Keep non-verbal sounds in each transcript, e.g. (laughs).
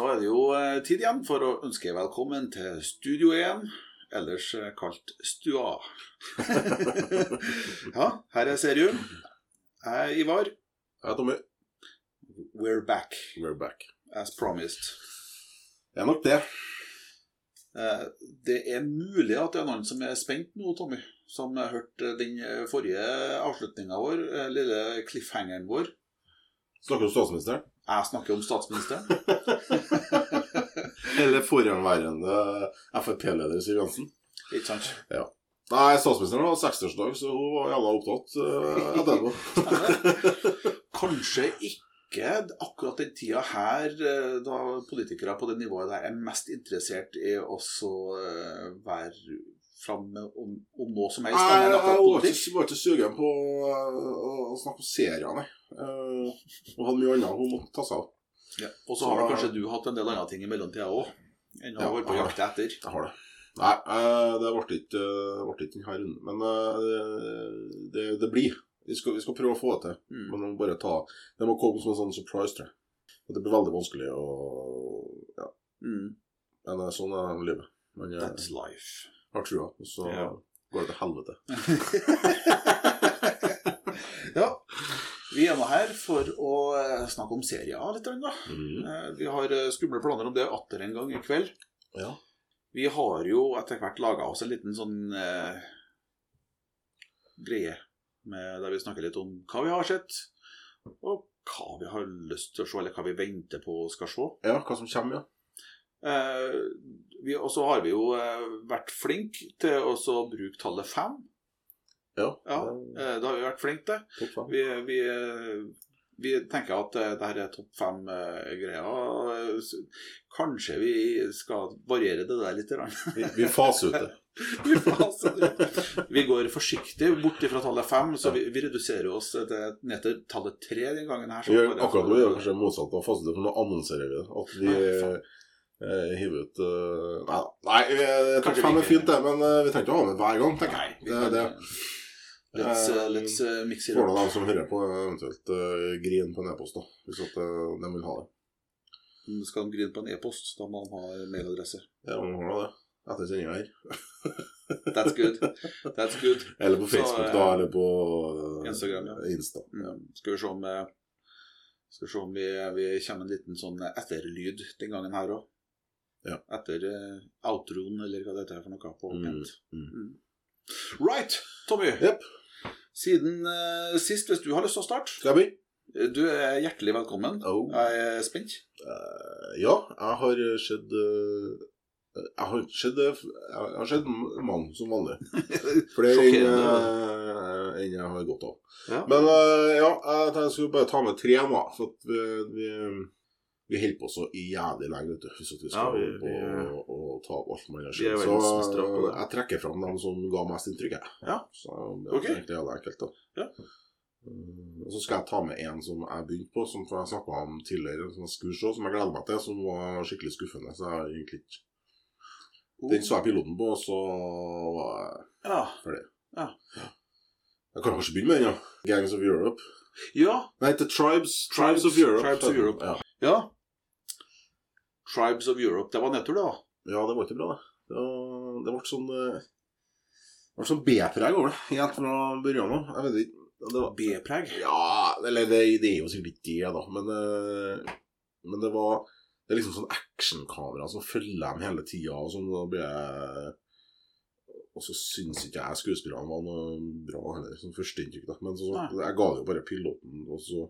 Da er det jo eh, tid igjen for å ønske velkommen til Studio 1, ellers eh, kalt Stua. (laughs) ja, her er Serium. Jeg er Ivar. Ja, Tommy. We're back, We're back. as promised. Det er nok det. Eh, Det er mulig at det er noen som er spent nå, Tommy. Som har hørt den forrige avslutninga vår, lille cliffhangeren vår. Snakker du statsministeren? Jeg snakker om statsministeren. (laughs) Eller forhenværende Frp-leder Siv Jensen? Ikke sant? Nei, statsministeren hadde 60-årsdag, så hun var jævla opptatt uh, etterpå. (laughs) Kanskje ikke akkurat den tida her, eh, da politikere på det nivået der er mest interessert i å så, eh, være om, om noe som helst. Nei, jeg var ikke, var ikke sugen på uh, å snakke om serier, nei. Uh, hun hadde mye annet hun måtte ta seg av. Ja. Og så har da kanskje du hatt en del andre ting i mellomtida òg, enn å Ja, vært på jeg har jakt etter. Jeg har det. Nei, uh, det ble ikke, uh, ble ikke denne runden. Men uh, det, det blir. Vi skal, vi skal prøve å få det til. Mm. Men må ta Det må komme som en sånn surprise, tror jeg. Og det blir veldig vanskelig å Ja. Mm. Men eh, sånn er livet. Men, eh, That's life. Har trua, og så Ja. går det til helvete. (laughs) ja. Vi er nå her for å eh, snakke om serier litt. Da. Mm. Eh, Vi har eh, skumle planer om det atter en gang i kveld. Ja. Vi har jo etter hvert laga oss en liten sånn eh, greie med, der vi snakker litt om hva vi har sett, og hva vi har lyst til å se, eller hva vi venter på og skal se. ja, hva som kommer, ja. Eh, og så har vi jo eh, vært flinke til å bruke tallet fem. Ja, Ja, eh, det har vi vært flinke til. Vi, vi, vi tenker at det her er topp fem-greia. Kanskje vi skal variere det der litt. Vi, vi faser ut det. (laughs) Vi faser ut. Vi går forsiktig bort fra tallet fem, så vi, reduserer oss til, ned til tallet tre den gangen. her. så Vi gjør, akkurat det, vi gjør kanskje motsatt av faser ut, for nå annonserer vi det. At vi Nei, eh, ut eh, Nei, nei eh, topp fem er fint, det, men eh, vi trenger ikke å ha med hver gang, tenker jeg. Det, det, let's, uh, let's uh, mix it Får da up. de som hører på, eventuelt uh, grine på en e-post, da. Hvis at, uh, de vil ha det. Skal de grine på en e-post, da må de ha mailadresse. Ja, de har da det. Etter sendinga her. (laughs) That's good. That's good. Eller på Så, Facebook, eh, da. Eller på Instagram, ja. Insta. Ja. Mm. Skal vi se om, skal vi, se om vi, vi kommer en liten sånn etterlyd den gangen her òg. Ja. Etter uh, outroen, eller hva det heter for noe på Mm, mm. Mm. Right, Tommy. Yep. Siden uh, sist, hvis du har lyst til å starte Skal jeg? Du er hjertelig velkommen. Oh. Jeg er spent. Uh, ja, jeg har sett eh, Jeg har sett Jeg har sett mann som vanlig. (laughs) Flere enn en eh, jeg har godt av. Ja. Men eh, ja, jeg tenkte jeg skulle bare ta med tre nå. For at vi, vi, vi holder på så jævlig lenge, vet du. Hvis vi skal Ja, vi- vi- og, og ta opp alt man har er. Så jeg trekker fram dem som ga mest inntrykk, jeg. Ja. Så det er Ok. egentlig jævlig enkelt, da. Ja. Mm, Og så skal jeg ta med en som jeg begynte på, som jeg snakka om tidligere, en sånn skurshow som jeg gleder meg til, som var skikkelig skuffende. Så jeg egentlig ikke Den så jeg piloten på, og så var jeg Ja. ferdig. Ja. Jeg kan kanskje begynne med den, ja. Gangs of Europe. ja. Nei, The Tribes, Tribes of Europe. Tribes of Europe. Ja. Ja. Tribes of Europe. Det var nedtur, det, da. ja, det var ikke bra, det. Det, var, det ble sånn eh, Det ble sånn B-preg over det, helt fra begynnelsen av. Jeg vet ikke det var, B-preg. Ja, eller det, det er jo sikkert ikke det, da. Men, eh, men det var Det er liksom sånn actionkamera som følger dem hele tida, og sånn. Blir jeg Og så syns ikke jeg skuespillerne var noe bra heller, som førsteinntrykk. Men så, så, jeg ga det jo bare piloten, og så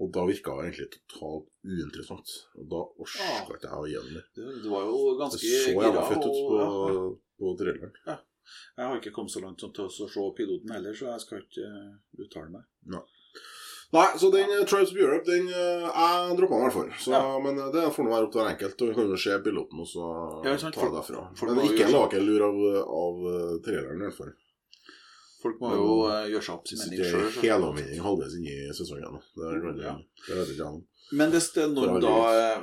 Og da virka det egentlig totalt uinteressant. Og da orka ja. ikke jeg å gi den mer. Du, var jo Det så jævla gira, fett ut på, ja. på traileren. Jeg har ikke kommet så langt som til å se piloten heller, så jeg skal ikke uh, uttale meg. Nei, så den uh, Tribes of Europe, den uh, jeg droppa den i hvert fall. Så, Ja. Men det får nå være opp til hver enkelt. Og vi kan jo se piloten og så Ja, sant, ta det derfra. men ikke en lur av, av traileren, i hvert fall. Folk må jo uh, gjøre seg opp sin mening sjøl. helomvending halvveis inn i sesongen. Det, er, veldig- Ja. det er jeg. Men hvis, noen da,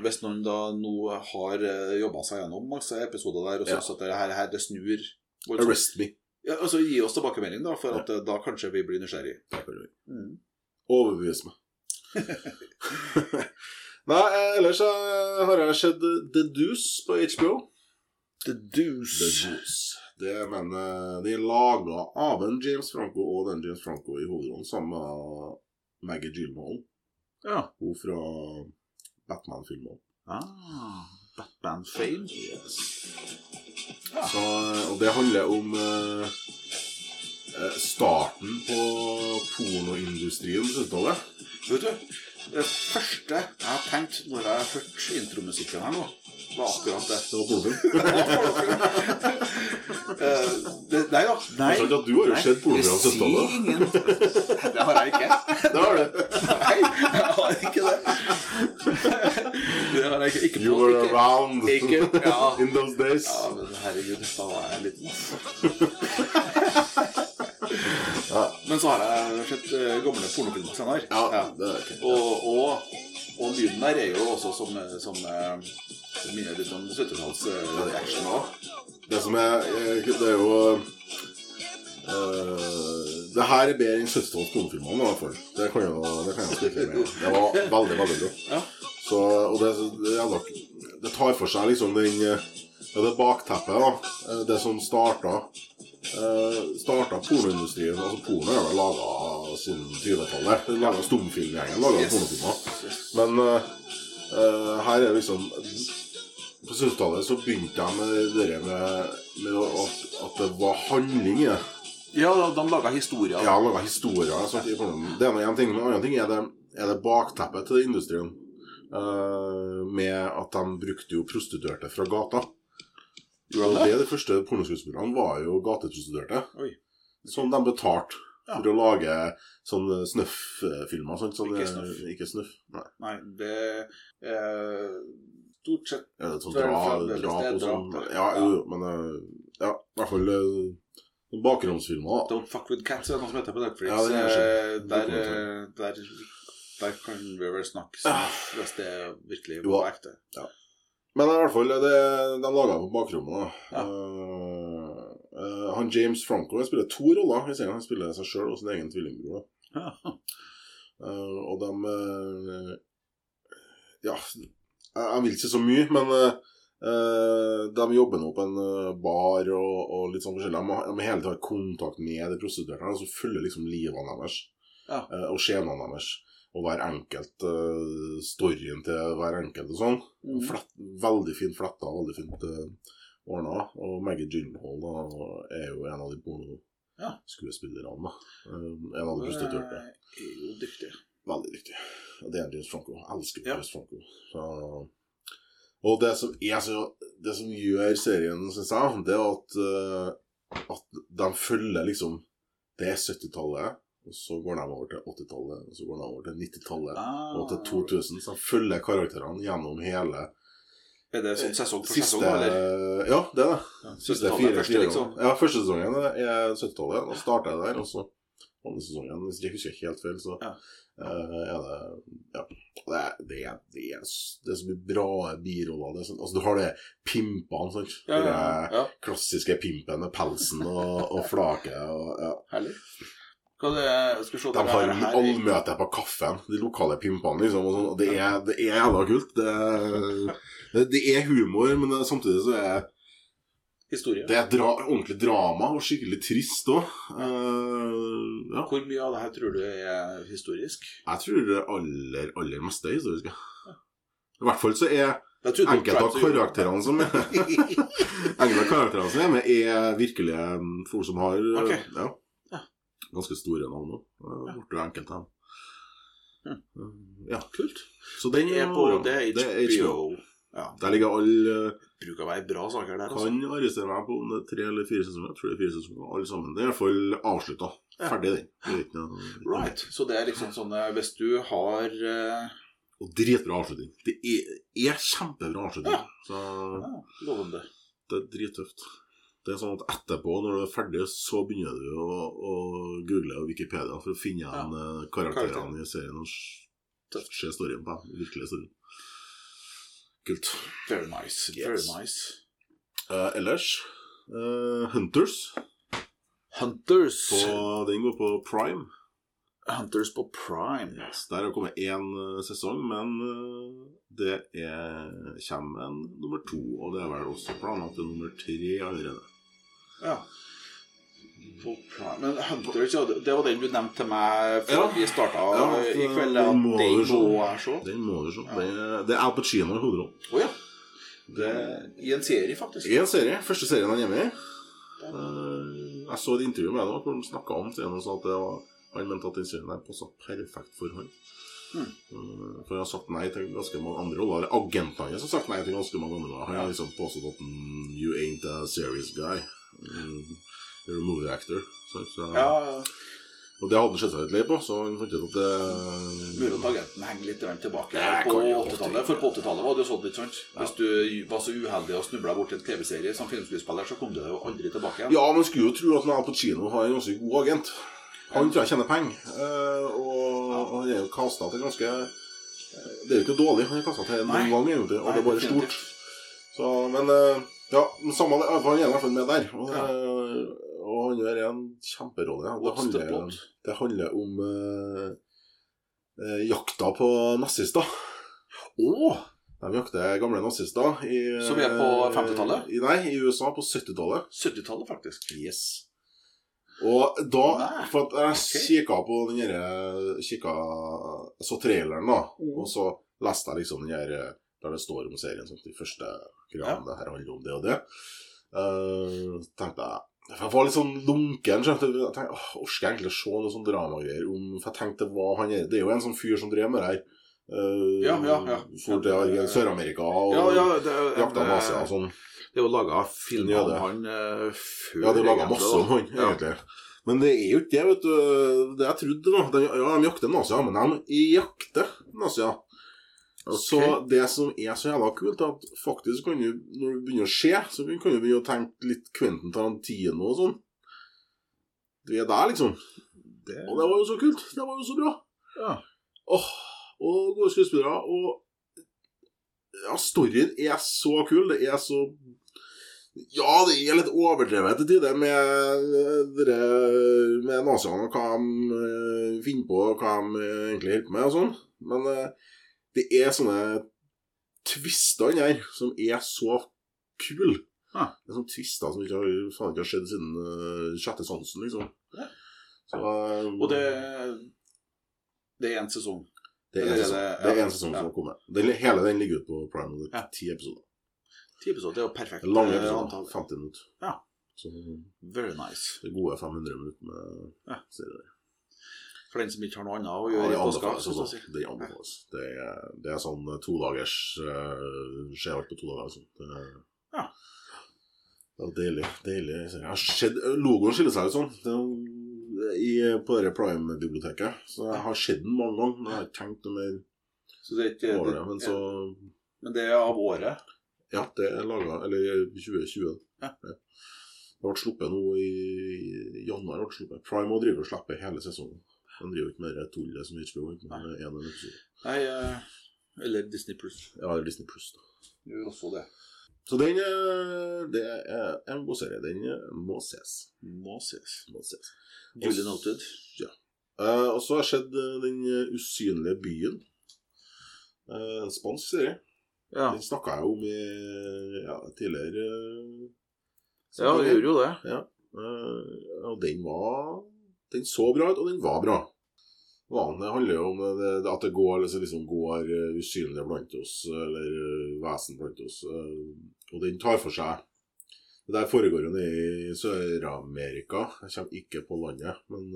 hvis noen da nå har jobba seg gjennom masse episoder der og Ja. at det her, her det snur voldsomt, Arrest me. ja, altså Gi oss tilbakemelding, da, for at ja. da kanskje vi blir nysgjerrig. Det kan du gjøre. Mm. Overbevis meg. (laughs) Nei, eh, ellers eh, har jeg sett The Deuce på HBO. The Deuce. The Deuce. Det mener De er laga av en James Franco og den James Franco i hovedrollen, sammen med Maggie Gyllenhaal. Ja. Hun fra Batman-filmer. Ah, Batman-fame. Yes. Ja. Så, og det handler om eh, eh, starten på pornoindustrien 70-tallet. Vet du, det første jeg har tenkt når jeg har hørt intromusikken her nå, var akkurat det. Det var pornofilm. (laughs) Eh, det nei da. Nei. Du har jo Nei, sett pornoprogram det sier 70-tallet. ingen. (laughs) Det har jeg ikke. Det har du. Nei, jeg har ikke det. Det har jeg ikke. Ikke You were ikke- around ikke- ja. in those days. Ja, men herregud, da var jeg liten. (laughs) Ja, Men så har jeg sett eh, gamle pornofilmer senere. ja, det er ikke Og, og, og lyden der er jo også som, som eh, minner litt om 70-talls eh, action òg. Det som er eh, Det er jo eh, Det her er bedre enn 70-talls pornofilmer i hvert fall. Det kan jeg, det kan jeg skrive med. Det var veldig, veldig bra. Ja. Så, og det, det, er nok, det tar for seg liksom den ja, Det bakteppet, da. Det som starta uh, Starta pornoindustrien Altså Porno er vel laga siden 20-tallet. Laga Stumfilmgjengen laga Yes. pornofilmer. Men uh, uh, her er liksom På 70-tallet så begynte jeg med det der med, med at, at det var handling i det. Ja, de, laga historier. Ja, de laga historier. Altså, det er én ting. En annen ting er det, er det bakteppet til industrien. Eh, med at de brukte jo prostituerte fra gata. Og det? det de første pornoskuespillerne var jo gateprostituerte. Som de betalte Ja. for å lage sånne snøff-filmer. Sånn, sånn, Ikke snøff. Ikke snøff. Nei. Nei, det er stort sett Ja, det er sånn dra, drap og sånn. Ja, ja. jo, men eh, Ja, i hvert fall bakgrunnsfilmer. Don't Fuck With Cats er noe som heter på Netflix. Ja, det er Eh, der, eh, der, der kan vi vel snakke snøff, hvis det er virkelig Jo. var ekte. Men i hvert fall, det, de laga på bakrommet. da. Ja. Eh, han James Franco han spiller to roller i serien. Han spiller seg sjøl og sin egen tvillingbror. Ja. Uh, (laughs) og de uh, Ja, jeg, jeg vil ikke så mye, men de jobber nå på en bar og, og litt sånn forskjellig. De har, har hele tiden kontakt med de prostituerte, så følger liksom livene deres Ja. og skjebnene deres. Og hver enkelt uh, storyen til hver enkelt og sånn. Mm. Flett, veldig fint fletta, veldig fint uh, ordna. Og Maggie Gyllenhaal er jo en av de Ja. pornoskuespillerne. da. Eh, en av de prostituerte. Er jo dyktig. Veldig dyktig. Det er James Franco. Jeg elsker Ja. James Franco. Så, og det som, er så, det som gjør serien, syns jeg, det er at, uh, at de følger liksom Det er 70-tallet, og så går de over til 80-tallet, og så går de over til 90-tallet. Ah, Og til 2000, så de følger karakterene gjennom hele Er det sånn sesong for sesong, eller? Ja, det er det. Ja, Siste 70-tallet fire, første, fire liksom. Ja, første sesongen er 70-tallet. Da starter jeg der, og så andre sesongen, hvis jeg ikke husker helt feil, så Ja. Uh, er det Ja. Det er, det er, det er, det er så mye bra biroller. Det er sånn, altså, du har det pimpene, sant. Ja, ja, ja. klassiske pimpen med pelsen og, og flaket. Og, ja. Herlig. Hva det, skal se De har allmøte på kaffen, de lokale pimpene, liksom. Og, sånn, og det, er, det er jævla kult. Det, det, det er humor, men samtidig så er historie. det er dra ordentlig drama, og skikkelig trist òg. ja. Hvor mye av det her tror du er historisk? Jeg tror det aller, aller meste er historisk. ja. I hvert fall så er enkelte av karakterene som er (laughs) Enkelte av karakterene som er med, er virkelige mm, folk som har okay. Ja. Ganske store navn òg. Ja. Borte enkelte av dem. Ja. Kult. Så den er på det er det er HBO. Ja. Der ligger alle bruker å være bra saker der. Altså. Kan arrestere meg på om det er tre eller fire sesonger. Jeg tror det er fire sesonger, alle sammen. Det er i hvert fall avslutta. Ja. Ferdig, den. Right. Så det er liksom sånn eh, Hvis du har uh... Og dritbra avslutning. Det er, er kjempebra avslutning. Ja. Så ja, Lovende. det er drittøft. Det er sånn at etterpå, når du er ferdig, så begynner du å, å google Wikipedia for å finne igjen ja. karakterene i serien og se storyen på. Virkelig storyen. Kult. Very nice. Yes. Very nice. Uh, ellers uh, Hunters. Hunters. På, den går på Prime. Hunters på Prime. Yes, der har kommet én eh, sesong, men eh, det er, kommer en nummer to. Og det er vel også planlagt en nummer tre allerede. Ja. Men Hunters, ja, det var den du nevnte til meg før Ja. vi starta Ja, i kveld. den må den se. må jeg se. Den må du se. Ja. Det, er- Al Pacino i hovedrollen. Oh, ja. Det, I en serie, faktisk. I en serie. Første serien han er hjemme i. Den... Jeg så et intervju med deg hvor han snakka om serien og sa at det var, han mente at den serien der passa perfekt for han. Mm. Eh, For han har sagt nei til ganske mange andre roller. Agenten hans har sagt nei til ganske mange andre. Han har liksom påstått at mm, You ain't a serious guy. Mm, You're a movie actor. Så, så, Ja, Og det hadde han sett seg litt lei på, så han fant ut at det Mulig at agenten henger litt tilbake Nei, på 80-tallet. For på 80-tallet var det jo sånn, ikke sant? Ja. Hvis du var så uheldig og snubla bort en TV-serie som filmskuespiller, så kom du deg jo aldri tilbake igjen. Ja, man skulle jo tro at når han på kino har en ganske god agent. Han tror jeg tjener penger. eh, Og han er jo kasta til ganske eh, Det er jo ikke dårlig. Han er kasta til noen gang, egentlig, og det er bare stort. Så, men eh, ja, men samme det. Han er i hvert fall med der. Og, og han gjør en kjemperolle. Det handler, det handler om eh, jakta på nazister. Oh! De jakter gamle nazister i Som er på 50-tallet? Nei, i USA på 70-tallet. 70-tallet, faktisk. Yes. Og da For at jeg Ok. kikka på den derre Kikka Så traileren, da. Mm. Og så leste jeg liksom den her der det står om serien. Sånn, de første greiene. Det her handler om det og det. Uh, tenkte jeg for Jeg var litt sånn lunken. Så. Jeg tenkte, åh, Orker jeg egentlig å se noe sånn dramagreier om For jeg tenkte hva han er Det er jo en sånn fyr som drev med det her. Uh, Ja, ja, ja. For til Sør-Amerika og Ja, ja, det, jakta Asia og sånn. Det er jo laga film om det. han uh, før Ja, det er laga masse om han, egentlig. Men det er jo ikke det, vet du. Det jeg trodde, da. Ja, de jakter nazier, men de jakter nazier. Okay. Så det som er så jævla kult, er at faktisk kan du, når du begynner å se, så kan du begynne å tenke litt Quentin Tarantino og sånn. Du er der, liksom. Det, Og det var jo så kult. Det var jo så bra. ja. Åh, og gode skuespillere. Og ja, storyen er så kul. Det er så Ja, det er litt overdrevet til tider med, dere- med naziene og hva de eh, finner på, og hva de egentlig holder på med og sånn. Men eh, det er sånne twister her som er så kule. Ah. Det er sånne twister som ikke har, faen ikke har skjedd siden uh, sjette sansen, liksom. Ja. Så, eh, Og det Det er én sesong. Det er sesong, det- er en sesong som kommet. Den, hele den ligger ute på Prime. Det er ti episoder. Ti episoder det er jo perfekt. Er Lange eh, episoder. antall. 50 minutter. Ja. Så Very nice. det gode 500 minutter med Ja. serier. For den som ikke har noe annet å gjøre i påska. anbefales. så å Altså. si. Det anbefales. Det det er sånn todagers uh, Skjer alt på to dager. liksom. Det, Ja. det er deilig. deilig. Jeg har sett, logoen skiller seg ut sånn. Det er, i, på det Prime-biblioteket. Så jeg har sett den mange ganger. Men jeg har ikke tenkt noe mer er ikke over det. Men så Men det er av året. Ja, det er laga Eller 2020. Ja. Det ble sluppet nå i januar. ble sluppet. Prime og driver og slipper hele sesongen. De driver ikke med det tullet som HBO gjør. Nei. eh, eller Disney Pluss. Ja, det er Disney Plus. Gjør også det. Så den eh, det er en god serie. Den eh, må ses. Må ses. Må ses. Duly noted. Uh, og så har jeg sett eh, Den usynlige byen. Uh, en spansk serie. Ja, Den snakka jeg om i ja, tidligere. ja vi gjorde jo det. Ja. og den var Den så bra ut, og den var bra. Det handler jo om det, at det går, liksom, liksom går eh, usynlige blant oss, eller eh, vesen blant oss. eh, og den tar for seg Det der foregår jo nede i Sør-Amerika. Jeg kommer ikke på landet, men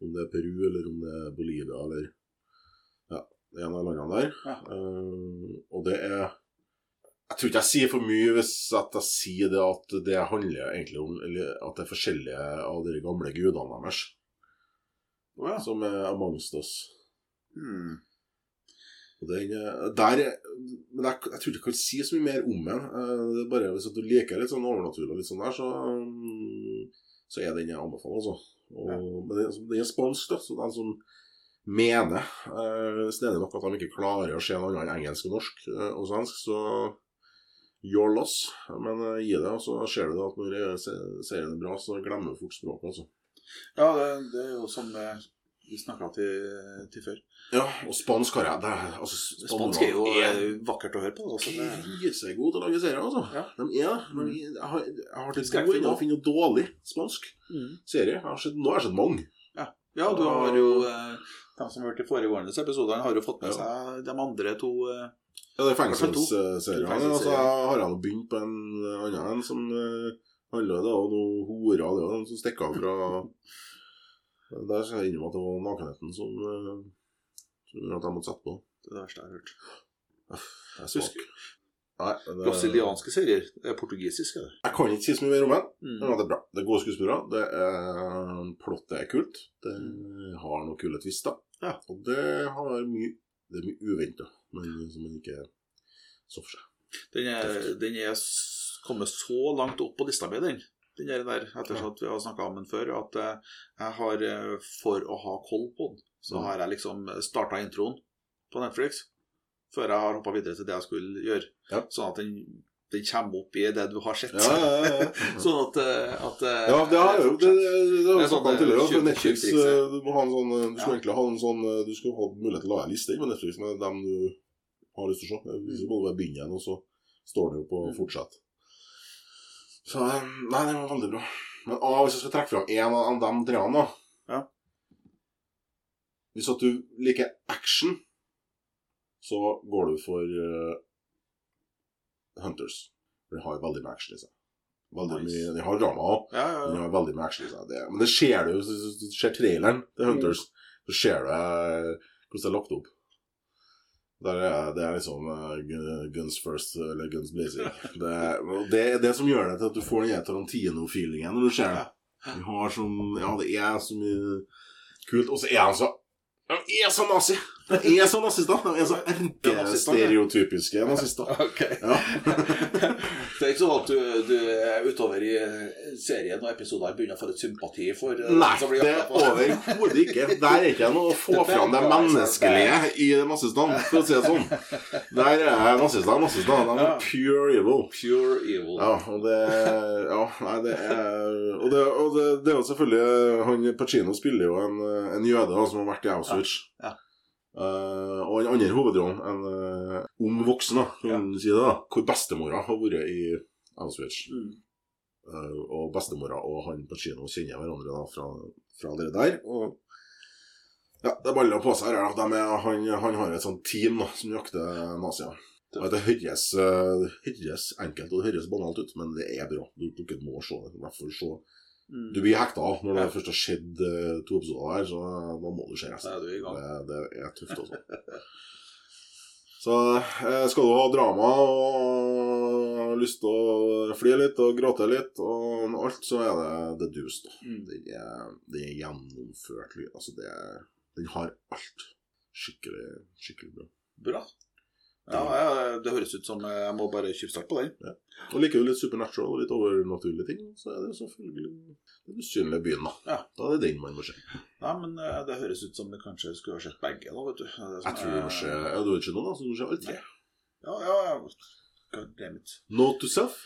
om det er Peru, eller om det er Bolivia, eller ja, en av landene der. Ja. Uh, og det er Jeg tror ikke jeg sier for mye hvis at jeg sier det at det handler egentlig om eller at det er forskjellige av de gamle gudene deres Å ja. som er amongst us. Hmm. Og den, eh, der, men jeg, jeg tror ikke jeg kan si så mye mer om den. Eh, Det er bare Hvis du liker litt sånn overnaturlig, og litt sånn der, så, mm, så er den jeg anbefaler. Altså. Og, Ja. Men den, den er spansk, da, så den som mener eh, snedig nok at de ikke klarer å se noe annet enn engelsk og norsk eh, og svensk, så your loss. Men eh, gi det, og så ser du det at når se- serien er bra, så glemmer du fort språket. altså. Ja, det, det er jo som eh, vi snakka til, til før. Ja, og spansk har jeg det, er- altså, Spansk er jo spanjolene eh, vakkert å høre på. Altså. Det, god til å lage serier, altså. Ja. De er det. Men jeg, jeg har, jeg har til gode å finne noe dårlig spansk mm. serie. Jeg nå har jeg sett mange. Ja, du har jo eh, De som har i de foregående episodene, har jo fått med Ja. seg de andre to Ja, det er fengselsserien. fall to. fengselsserier. To Og så fengselsserier. har jeg begynt på en annen en som eh, handler det om noen horer. Det er de som stikker av fra (laughs) Der skal jeg innrømme at det var nakenheten som, eh, som gjorde at jeg måtte sette på. Det er det verste jeg har hørt. Jeg er svak. Nei, det, Brasilianske serier. Er portugisisk, er det. jeg kan ikke si så mye mer om den. Mm. Men det er bra. Det er gode skuespillere. Det er Plottet er kult. Det har noen kule twister. Ja. Og det har mye Det er mye uventa, men som man ikke så for seg. Den er, den er kommet så langt opp på lista mi, den. Den er der, etter at vi har snakka om den før, at eh, jeg har, eh, for å ha koll på den, så har jeg liksom starta introen på Netflix før jeg har hoppa videre til det jeg skulle gjøre. Ja. Sånn at den, den kommer opp i det du har sett. Ja, ja, (laughs) sånn at, eh, at eh, Ja, det har jeg jo. Det, det, det Det sånn, tidligere. eh, For Netflix, eh, du må ha en sånn eh, Du skulle egentlig ha en sånn eh, Du skulle ha mulighet til å lage en liste på Netflix med dem du har lyst til å se. Hvis du bare begynne igjen, og så står det jo på Mm. 'fortsett'. Så eh, Nei, det var veldig bra. Men ah, hvis jeg skal trekke fram én av de treene, da Ja. Hvis at du liker action, så går du for uh, Hunters. For de har veldig mye action i seg. Veldig Nice. mye, De har drama òg. Ja, ja, men de har veldig mye action i seg. Det, men det ser du. Hvis du ser traileren til Hunters, så ser du eh, hvordan det er lagt opp. Der er, det er liksom uh, guns first, eller guns blazing. Det, det det som gjør det til at du får den Tarantino-feelingen når du ser det. Vi har sånn, ja, det er så mye kult. Og så er han så Han er så nazi! Han er så nazister! Jeg er så erkestereotypiske nazister. Ok. Ja. (laughs) det er ikke sånn at du, du er utover i serien og episoder begynner å få litt sympati for eh, Nei, det er overhodet ikke. Der er ikke noe å få fram det menneskelige i nazistene, for å si det sånn. Der er nazistene nazister. De er pure evil. Pure evil. Ja, og det Ja, nei, det er Og det, og det, det er jo selvfølgelig Han Pacino spiller jo en, en jøde som har vært i Auschwitz. Ja, ja. Eh, og den andre hovedrollen, en uh, ung voksen, da, kan man si det, da, hvor bestemora har vært i Auschwitz. Mm. Uh, og bestemora og han Pacino kjenner hverandre da fra, fra det der. Og ja, det baller på seg her. da. Er, han, han har et sånt team da, som jakter nazier. Det, Det høres, eh, høres enkelt og det høres banalt ut, men det er bra. Du, du må se det. I hvert fall se. Mm. Du blir hekta når det Ja. først har skjedd eh, to episoder her, så da må du se resten. Det, det er tøft, altså. (laughs) Så eh, skal du ha drama og lyst til å fly litt og gråte litt og alt, så er det The Deuce. da. Mm. Den er, den er gjennomført lyd. Altså, det er, den har alt. Skikkelig, skikkelig bra. Bra. Ja, ja, det høres ut som jeg må bare tjuvstarte på den. Og liker du litt supernatural og litt overnaturlige ting, så er det selvfølgelig Den usynlige byen, da. Ja. Da er det den man må se. Ja, men eh, det høres ut som vi kanskje skulle ha sett begge, da, vet du. Det som Jeg tror du må se Ja, du vet ikke noen, da, så du må se alle tre. Ja, ja, ja. God damn it. Note to self.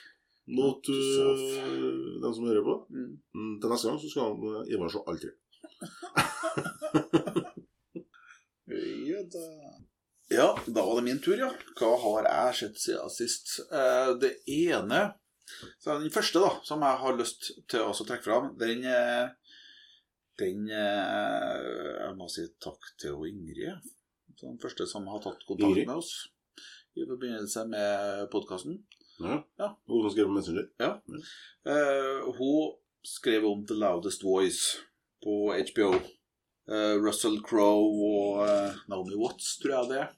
Note to to den som hører på. Mm. Mm, Til neste gang så skal han eh, Ivar se alle tre. (laughs) Ja, da. Ja, da var det min tur, ja. Hva har jeg sett siden sist? Eh, det ene så Den første da, som jeg har lyst til å trekke fram, den eh, Den eh, Jeg må si takk til Ingrid. Den første som har tatt kontakt Ingrid? med oss i forbindelse med podkasten. Ja. Ja. Hun som skrev på Messenger. Eh, hun skrev om The Loudest Voice på HBO. Eh, Russell Crowe og eh, Naomi Watts, tror jeg det er.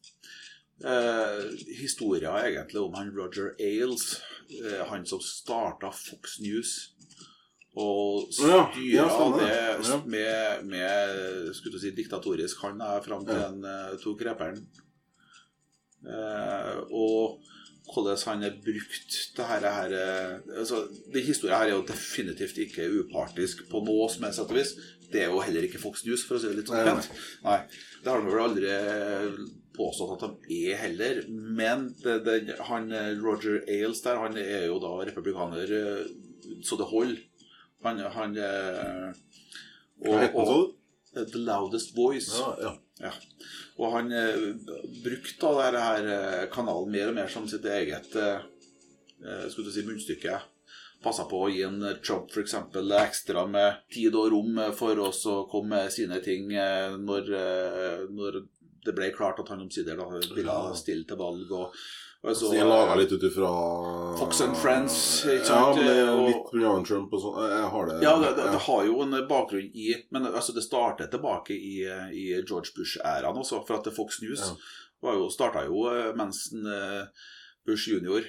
eh, historier egentlig om han Roger Ailes, eh, han som starta Fox News. Og styra ja, ja, det. Ja. med, med skulle du si, diktatorisk hånd fram til han eh, tok reperen. Eh, og hvordan han har brukt det her, her eh, altså, Den historien her er jo definitivt ikke upartisk på noe som helst sett og vis. Det er jo heller ikke Fox News, for å si det litt sånn pent. Nei, Det har de vel aldri påstått at de er heller. Men det, det, han eh, Roger Ailes der, han er jo da republikaner eh, så det holder. Han, han og, het den, sa du? The Loudest Voice. Ja, ja. Og han eh, brukte da denne eh, kanalen mer og mer som sitt eget eh, eh, skulle du si munnstykke. Passa på å gi en Trump for eksempel ekstra med tid og rom for oss å komme med sine ting eh, når, eh, når det ble klart at han omsider ville stille til valg. og, og Så jeg laga litt ut ifra Fox and Friends, ikke Ja, men det er litt pga. Trump og sånn. Jeg har det Ja, det, det, det har jo en bakgrunn i Men altså, det startet tilbake i, i George Bush-æraen også. For at Fox News Ja. jo, starta jo eh, mens eh, Bush junior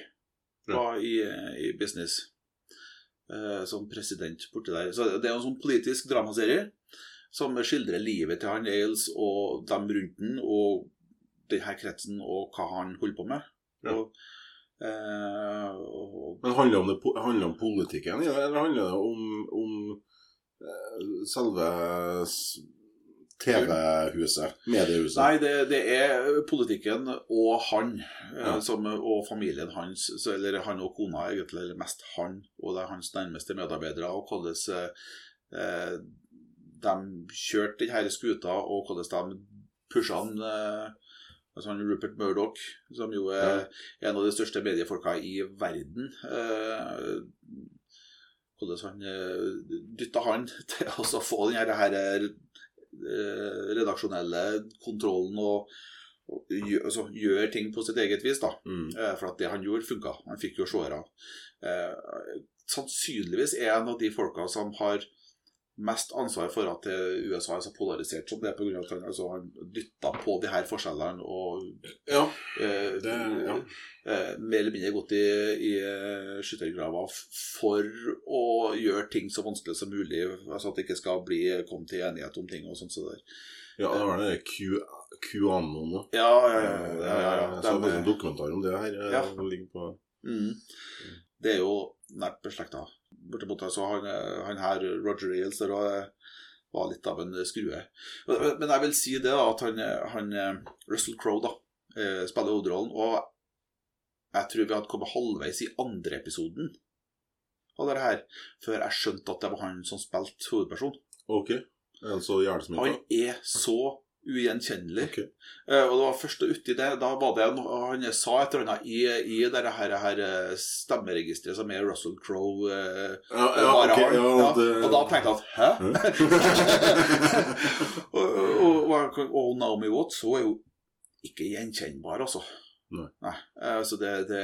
var i, i business eh, som president borti der. Så det er en sånn politisk dramaserie som skildrer livet til han Ailes og dem rundt den, og denne kretsen og hva han holder på med. Ja. Og, eh, og Men handler det om, det, handler om politikken, eller handler det om, om eh, selve TV-huset? Mediehuset? Nei, det, det er politikken og han eh, Ja. som, og familien hans, så, eller han og kona egentlig, eller mest han, og det er hans nærmeste medarbeidere, og hvordan eh, de kjørte denne skuta, og hvordan de pusha han eh, altså han Rupert Murdoch, som jo er en av de største mediefolka i verden. Eh, hvordan han eh, dytta han til å få den her, redaksjonelle kontrollen og, og gjør, altså, gjør ting på sitt eget vis. da. Mm. Eh, For at det han gjorde, funka. Han fikk jo seere. Eh, sannsynligvis er en av de folka som har mest ansvar for at USA er så polarisert som det er, pga. at han, altså, dytta på de her forskjellene og Ja. eh, Det, ja. eh, mer eller mindre gått i, i eh, skyttergrava for å gjøre ting så vanskelig som mulig, altså at det ikke skal bli komme til enighet om ting og sånt. Så der. ja, det var det Q, QAnon. Ja, ja, ja. ja, ja. Jeg så en dokumentar om det her. eh, Ja. som mm. Det er jo nært beslekta. Bortimot så han, han her, Roger Ailes, der var, var litt av en skrue. Men, jeg vil si det, da, at han, han Russell Crowe da, eh, spiller hovedrollen. Og jeg tror vi hadde kommet halvveis i andre episoden av det her, før jeg skjønte at det var han som spilte hovedperson. Ok. Er han så jævlig Han er så ugjenkjennelig. Okay. Uh, og det var først uti det Da var det Han sa et eller annet i, i det her, her eh, stemmeregisteret som er Russell Crowe uh, Ja, ja, bare ok. har. Ja, det, Og da tenkte jeg at Hæ? (laughs) og, og, og, og Naomi Watts hun er jo ikke gjenkjennbar, altså. Nei. Eh, så det, det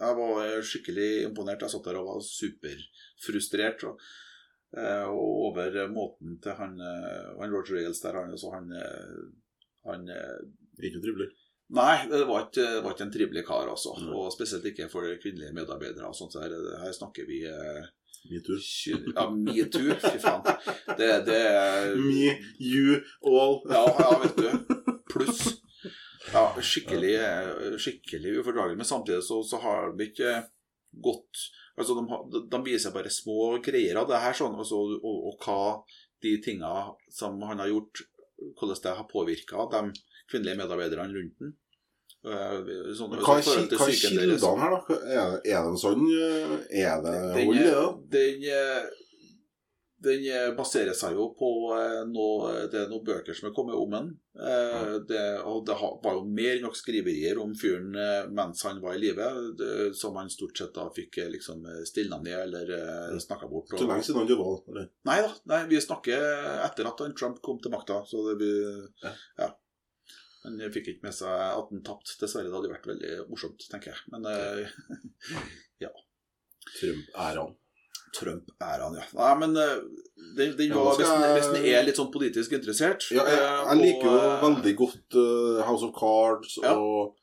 Jeg var skikkelig imponert. Jeg satt der og var superfrustrert. Og, og over måten til han, eh, han Roger Ailes der, han, altså han, eh, han eh, Ikke trivelig. Nei, det var ikke, det var ikke en trivelig kar, altså. Mm. Og spesielt ikke for kvinnelige medarbeidere. og sånt. der. her, snakker vi eh, Metoo. Ja, metoo, fy faen. Det, det er (laughs) Me, you, all. Ja, ja, vet du. Pluss. Ja, skikkelig, skikkelig ufordragelig. Men samtidig så, så har vi ikke gått Altså, de, de viser bare små greier av det her, sånn, altså, og, og hva de tinga som han har gjort, hvordan det har påvirka de kvinnelige medarbeiderne rundt den. Eh, Sånn, Hva er, i forhold hva er kildene her, da? Er, det- er det en sånn eh, Er det Den, hold, det, da? Den, eh, baserer seg jo på eh, noe, det er noen bøker som er kommet om den. Eh, det, og det var jo mer enn nok skriverier om fyren mens han var i live, som han stort sett da fikk liksom stilna ned eller snakka bort. Så lenge siden han jobba, eller? Nei da, nei, vi snakker etter at han Trump kom til makta. Så det blir Ja. ja. Fikk ikke med seg at han tapte, dessverre. Det hadde vært veldig morsomt, tenker jeg. Men (laughs) ja Trump-æraen. Trump-æraen, ja. Nei, men det, det den Ja, skal hvis den er litt sånn politisk interessert Ja, jeg, eh, jeg liker jo eh, veldig godt uh, House of Cards Ja. og,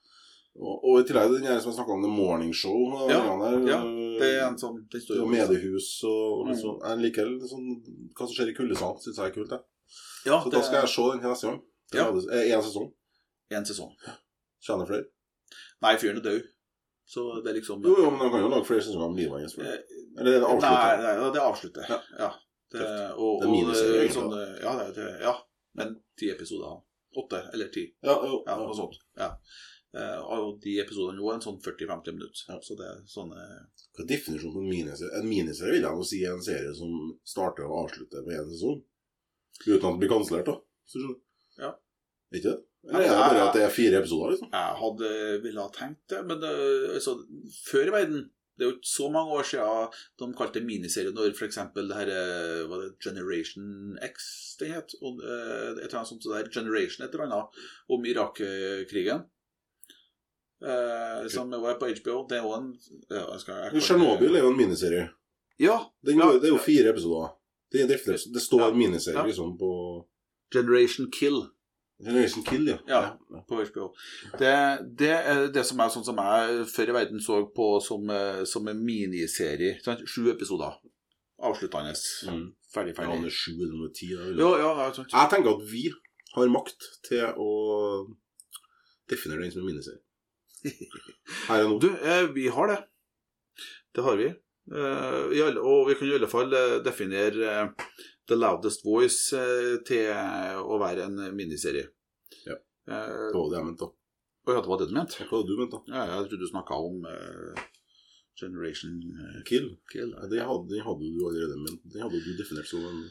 og, og i tillegg den her som jeg snakka om, The Morning Show. og Ja, der, ja, eh, Det er en sånn det står og jo- mediehus og sånn. Jeg liker sånn hva som skjer i kuldesalen. syns jeg er kult. Jeg. Ja, Så det da skal jeg se den neste gang. Det Ja. er én sesong. er en sesong. Tjener flere. Nei, fyren er død. Så det er liksom Jo, jo, men han kan jo lage flere sesonger livet hans. Eh, Eller er det Nei, avsluttet? nei, ja, det avslutter. Ja. Ja. Det, og, Det er miniserie, sånn, ja, det, det, ja, men ti episoder. Åtte eller ti. Ja, jo, Ja, ja. noe sånt. Ja. Eh, og de episodene nå er en sånn 40-50 minutter. Ja. Så det er sånne Hva er definisjonen på en miniserie? En miniserie vil jeg jo si er en serie som starter og avslutter på én sesong. Uten at det blir kansellert, da. Så skjønner du? Ja. Det? Er bare at det er fire episoder, liksom? Jeg hadde ville ha tenkt det, men det, altså, før i verden Det er jo ikke så mange år siden de kalte det miniserie når f.eks. det her eh, var det Generation X det het? Og, eh, et eller annet sånt så der, Generation et eller annet om Irak-krigen. Eh, som var på HBO. Det er jo en ja, jeg skal, jeg Tsjernobyl er jo en miniserie. Ja. Den Ja. det er jo fire episoder. Det, det, det står Ja. miniserie liksom på Generation Kill. Generation Kill, ja. Ja. på HBO. Det, det er det som er sånn som jeg før i verden så på som, eh, som en miniserie. Sant? Sju episoder. Avsluttende. Mm. Ferdig, Ja, ferdig. det er sju eller er ti. Ja, ja, ja. Jeg tenker at vi har makt til å definere den som en miniserie. (laughs) Her og nå. Du, eh, vi har det. Det har vi. Eh, alle, og vi kan i alle fall eh, definere eh, The Loudest Voice eh, til å være en miniserie. Ja. Eh, Det det jeg mente. da. Å ja, det var det du mente? Hva hadde du ment, da? Ja, jeg trodde du snakka om uh, Generation uh, Kill? Kill. Ja, det hadde, den hadde du allerede, ment. Det hadde du definert som en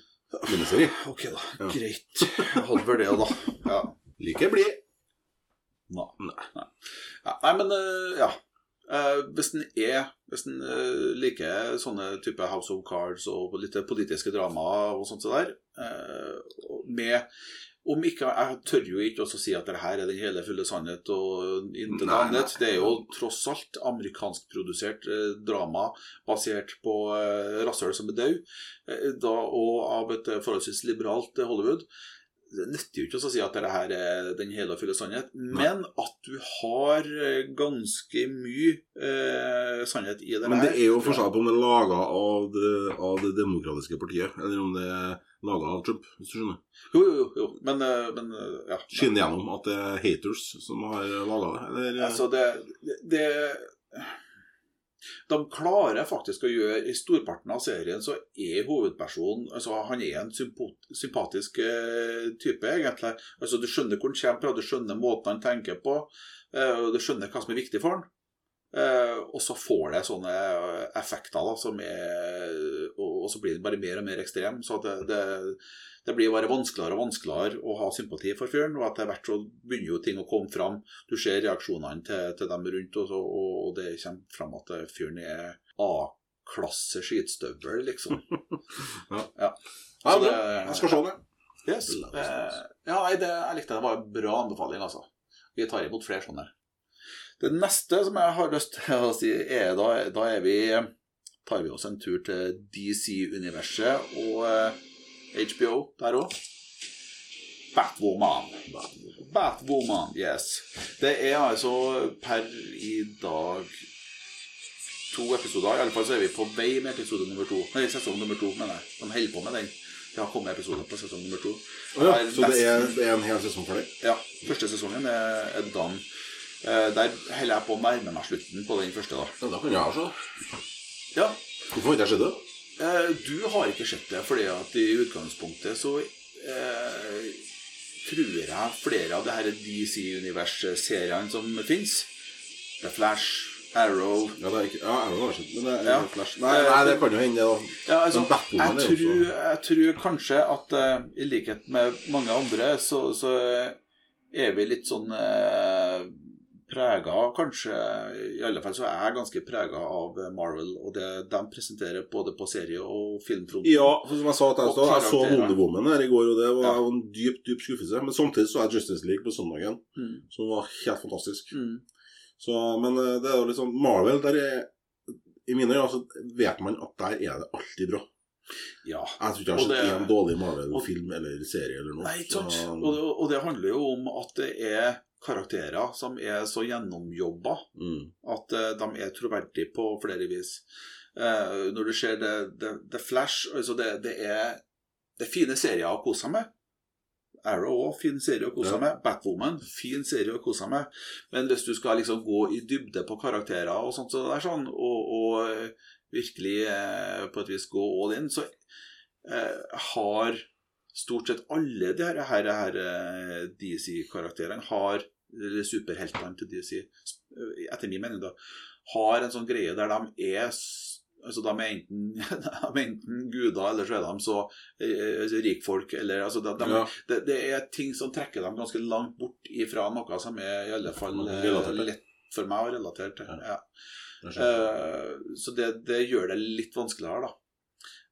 miniserie. (laughs) Ok, da. Ja. Greit. Jeg hadde vel det, da. (laughs) Ja. Like blid. Nei. Nei. Nei, men uh, ja. Eh, hvis den er Hvis den uh, liker sånne type House of Cards og litt politiske drama og sånt så der, uh, med om ikke, Jeg tør jo ikke også si at det her er den hele fulle sannhet og intet annet. Det er jo tross alt amerikanskprodusert eh, drama basert på eh, rasshøl som er død, eh, da, og av et forholdsvis liberalt Hollywood. Det nytter jo ikke å si at dette her er den hele og fulle sannhet, men at du har eh, ganske mye eh, sannhet i det Men det her. er jo forskjell på om det er laga av, det- av det demokratiske partiet, eller om det er laga av Trump, hvis du skjønner. Jo, jo, jo. Men, eh, men eh, ja. Skinner gjennom at det er haters som har laga det, eller Altså, det, det De klarer faktisk å gjøre I storparten av serien så er hovedpersonen altså Han er en sympatisk eh, type, egentlig. Altså, Du skjønner hvor han kommer fra, du skjønner måten han tenker på, eh, og du skjønner hva som er viktig for han. Eh, og så får det sånne effekter da, som er og, så blir det bare mer og mer ekstrem. Så det, det, det blir bare vanskeligere og vanskeligere å ha sympati for fyren. Og etter hvert så begynner jo ting å komme fram. Du ser reaksjonene til, til dem rundt, og, så, og, og det kommer fram at fyren er A-klasse skitstøvel, liksom. (laughs) Ja, Ja, så det- Jeg skal se det. Yes. Ja, nei, det, jeg likte det. Det var en bra anbefaling, altså. Vi tar imot flere sånne. Det neste som jeg har lyst til å si, er da, da er vi tar vi oss en tur til DC-universet og eh, HBO der òg. Batwoman. Batwoman, yes. Det er altså per i dag to episoder. I alle fall så er vi på vei med episode nummer to. Nei, sesong nummer to, mener jeg. De holder på med den. Det har kommet episoder på sesong nummer to. Å ja, så det er, det er en hel sesong for deg? Ja, første sesongen er, er done. Eh, der holder jeg på å nærme meg slutten på den første. da. Ja, da kan jeg se. Ja, Hvorfor har ikke jeg sett det? eh, Du har ikke sett det, fordi at i utgangspunktet så eh, tror jeg flere av det disse DC-univers-seriene som fins The Flash, Arrow Ja, det er ikke, ja Arrow har sett men det er Ja. Flash. Nei, nei, det kan jo hende, da. Ja, altså, jeg, tror, jeg tror kanskje at eh, i likhet med mange andre, så, så er vi litt sånn uh, prega Kanskje I alle fall så er jeg ganske prega av Marvel og det de presenterer både på serie- og filmfronten. Ja, for som jeg sa til deg, jeg så. Wonder Woman her i går, og det var Ja. en dyp, dyp skuffelse. Men samtidig så er Justice League på søndagen, Mm. som var helt fantastisk. Mm. Så, men eh, det er jo sånn Marvel, der er I mine øyne så vet man at der er det alltid bra. Ja. Jeg tror ikke jeg har sett én dårlig Marvel-film eller serie eller noe. Nei, ikke sant. Og det, og det handler jo om at det er karakterer som er så gjennomjobba Mm. at uh, de er troverdige på flere vis. Uh, når du ser det, det, det Flash altså det, det, er, det er fine serier å kose seg med. Arrow òg, fin serie å kose seg Ja. med. Batwoman, fin serie å kose seg med. Men hvis du skal liksom gå i dybde på karakterer og sånt, så det er sånn, og, og eh, virkelig eh, på et vis gå all in, så eh, har stort sett alle de her, her, her eh, DC-karakterene har eller superheltene til DC, etter min mening, da, har en sånn greie der de er Altså, de er enten, (laughs) de er enten guder, eller så er de så eh, altså, rikfolk, eller altså, de, de, Ja. det, det er ting som trekker dem ganske langt bort ifra noe som er i alle fall eh, lett for meg å relatere til. Ja. Ja. Eh, så det, det gjør det litt vanskeligere, da.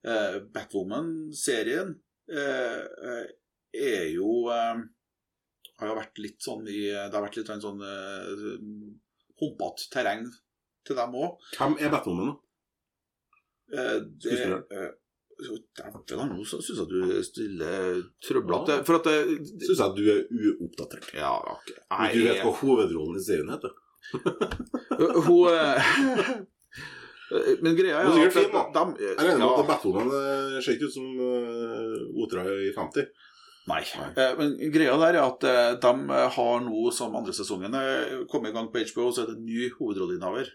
Uh, Batwoman-serien eh, eh, er jo eh, Har jo vært litt sånn i Det har vært litt sånn humpete terreng til dem òg. Hvem er Batwoman, da? Eh, det eh, Dæven, nå syns jeg du stiller trøblete. For at det, Syns jeg at du er uoppdatert. Ja, ok. Du vet hva hovedrollen i serien heter? (laughs) Hun eh, Men greia er er at fin, da. de- Jeg regner med ja. at Batwoman eh, ser ikke ut som uh, Otra i 50. Nei. Nei. Eh, Men greia der er at eh, de har nå, som andre sesongen kommet i gang på HBO, så er det en ny hovedrolleinnehaver.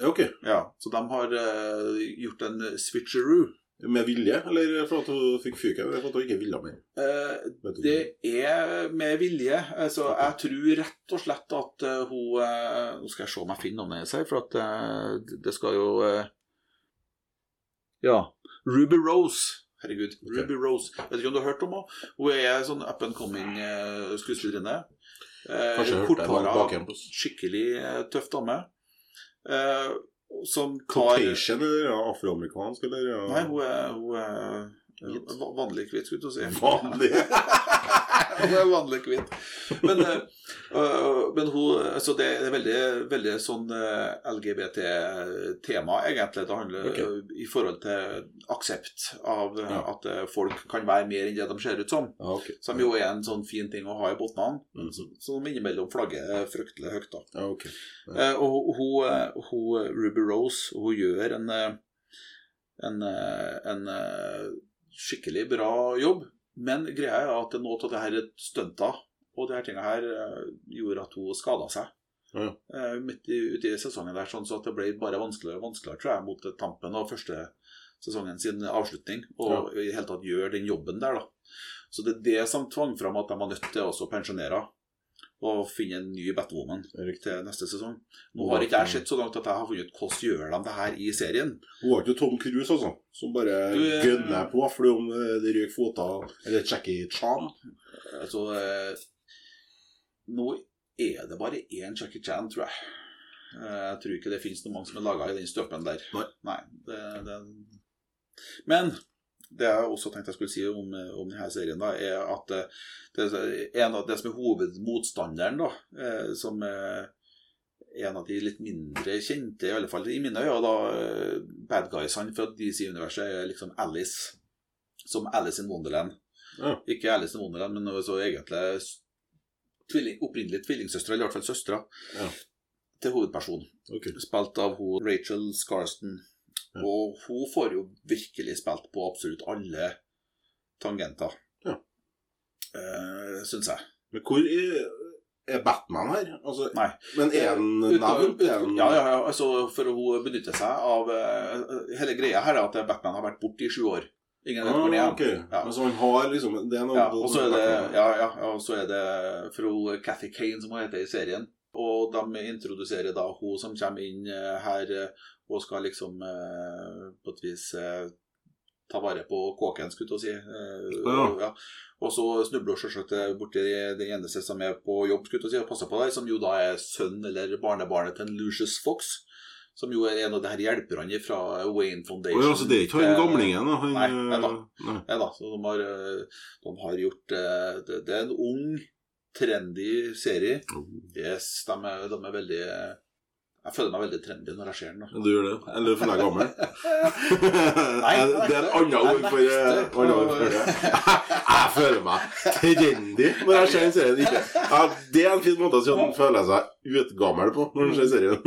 Ja, ok. Ja, så de har eh, gjort en switcheroo. Med vilje, eller fordi hun fikk fyken? Eller fordi hun ikke ville mer? Eh, Det er med vilje. Altså, jeg tror rett og slett at eh, hun eh, Nå skal jeg se om jeg finner navnet hennes her, for at eh, det- skal jo Ja. Ruby Rose. Herregud. Okay. Ruby Rose. Vet ikke om du har hørt om henne? Hun er sånn up and coming skuespillerinne. Jeg korthåra, skikkelig tøff dame. Som tar Caucasian eller ja, afroamerikansk, eller ja. Nei, hun er, hun er vanlig hvit, skulle jeg si. Vanlig. (laughs) Hun er vanlig hvit. Men, eh, men hun altså det er veldig, veldig sånn eh, LGBT-tema, egentlig. Det handler Ok. øh, i forhold til aksept av eh, Ja. at folk kan være mer enn det de ser ut som. Ja, ok. Som jo er en sånn fin ting å ha i bunnen, Mm. som innimellom flagger fryktelig høyt. da. Ja, ok. Eh, og hun, hun, Ruby Rose hun gjør en, en, en skikkelig bra jobb. Men greia er at noe av det her stunta og de her tinga her eh, gjorde at hun skada seg. Ja. Eh, midt i, ute i sesongen der, sånn så at det ble bare vanskeligere og vanskeligere tror jeg, mot tampen av første sesongen sin avslutning. Og i det hele tatt gjøre den jobben der, da. Så det er det som tvang fram at de var nødt til å pensjonere og finne en ny Batwoman til neste sesong. Nå har ikke jeg sett så langt at jeg har funnet ut hvordan gjør de det her i serien. Hun var ikke Tom Cruise, altså, som bare Du, eh, gønner på fordi om eh, det røyker føtter Eller Jackie Chan. Altså eh, Nå er det bare én Jackie Chan, tror jeg. Jeg tror ikke det finnes noen mange som er laga i den støpen der. Nei. det, det... Men det jeg også tenkte jeg skulle si om, om denne serien, da, er at eh, det, en av det som er hovedmotstanderen, da, eh, som er en av de litt mindre kjente, i alle fall i mine øyne, da, eh, bad guysene fra DC-universet, er liksom Alice. Som Alice in Wonderland. Ja. Ikke Alice in Wonderland, men så egentlig tvilling, opprinnelig tvillingsøstre, eller i hvert fall søstre, Ja. til hovedpersonen. Okay. Spilt av hun Rachel Scarston. Og hun får jo virkelig spilt på absolutt alle tangenter. Ja. Uh, Syns jeg. Men hvor er, Batman her? Altså, Nei. Men er han navn? Er han- Ja, ja, ja. Altså, for hun benytter seg av uh, Hele greia her er at Batman har vært borte i sju år. Ingen vet hvor Ah, er. ok. Ja. Altså, han har liksom Det er noe Ja, og så er det, ja, ja, og så er det fra Cathy Kane, som hun heter i serien. Og de introduserer da hun som kommer inn eh, her eh, og skal liksom eh, på et vis ta vare på kåken, skulle jeg si. Ja. ja. og så snubler hun selvsagt borti den eneste som er på jobb, skulle jeg si, og passer på deg, som jo da er sønn eller barnebarnet til en Lucius Fox. Som jo er en av de her hjelperne fra Wayne Foundation. Oh, ja, så det er ikke han gamlingen? Han, nei, nei da. Nei. Nei da, så de har, de har gjort det, det er en ung, trendy serie. Yes, de er, de er veldig eh, Jeg føler meg veldig trendy når jeg ser den. da Du gjør det? Eller du føler deg gammel? (laughs) Nei, det er en annen ord for, eh, for det. (laughs) Jeg føler meg trendy når jeg ser den serien. Ikke. Ja, det er en fin måte å si at man føler seg utgammel på når man ser serien.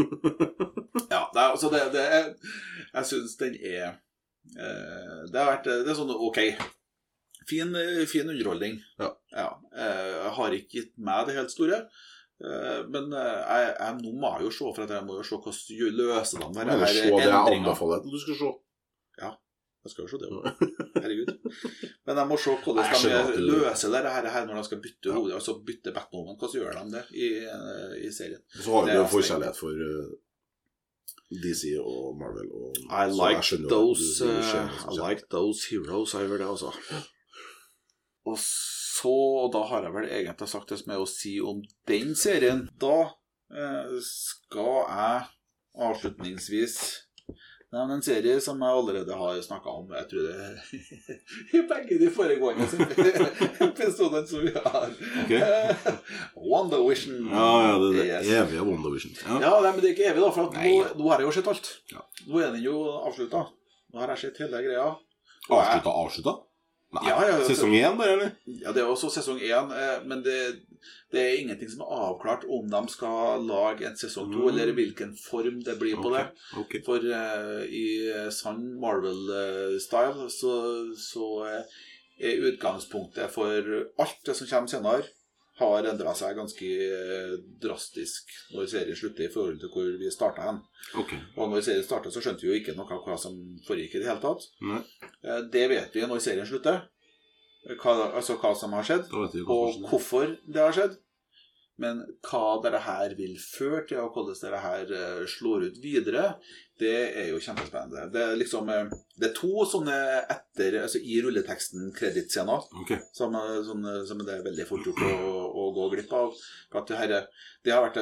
(laughs) Ja, det er, altså det, det er, Jeg syns den er eh, Det har vært Det er sånn ok. Fin, eh, fin underholdning. Ja. ja. Jeg har ikke gitt meg det helt store. eh, Men eh, jeg, jeg, nå må jeg jo se, for at jeg må jo se hvordan løser de se det jeg anbefaler at du skal se. Jeg skal jo se det òg. (laughs) Herregud. Men jeg må se hvordan de løser det her, her når de skal bytte hodet, hode. Altså bytte Batman. Hvordan gjør de det i, eh, i serien? Så har vi jo forkjærlighet for DC og Marvel. Og, I like those uh, I like those heroes. Jeg gjør det, altså. Og så, og da har jeg vel egentlig sagt det som er å si om den serien. Da eh, skal jeg avslutningsvis nevne en serie som jeg allerede har snakka om. Jeg tror det (laughs) i begge de foregående (laughs) episodene som vi har. Ok. (laughs) WandaVision. Ja, ja, det er det Yes. evige WandaVision. Ja. Ja, nei, men det er ikke evig, da. For at nå, nå har jeg jo sett alt. Ja. Nå er den jo avslutta. Nå har jeg sett hele greia. Avslutta, avslutta? Nei. Ja, ja. Sesong én, bare, eller? Ja, det er også sesong én, eh, men det, det er ingenting som er avklart om de skal lage en sesong to, Mm. eller hvilken form det blir på det. Okay. For uh, i sann Marvel-style så, så eh, er utgangspunktet for alt det som kommer senere, har endra seg ganske eh, drastisk når serien slutter, i forhold til hvor vi starta hen. Okay. Og når serien starta, så skjønte vi jo ikke noe av hva som foregikk i det hele tatt. Nei, Eh, Det vet vi når serien slutter. Hva, altså hva som har skjedd, og hvorfor det har skjedd. Men hva dette her vil føre til, og hvordan dette her eh, slår ut videre, det er jo kjempespennende. Det er liksom eh, Det er to sånne etter Altså i rulleteksten kreditscener okay. som, eh, eh, som det er veldig fort gjort å, å gå glipp av. At det, her, det, har vært,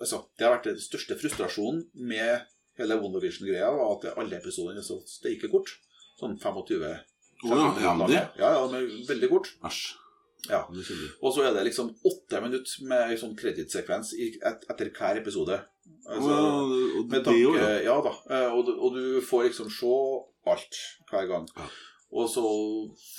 altså, det har vært den største frustrasjonen med hele WonderVision-greia, var at alle episodene er så steike kort. Sånn 25 oh, ja, ja, det Ja, ja, men veldig kort. Æsj. Ja. Og så er det liksom åtte minutter med sånn kredittsekvens et, etter hver episode. Altså, og det jo, tanke, ja. ja da. Eh, Og, og du får liksom se alt hver gang. Ja. Og så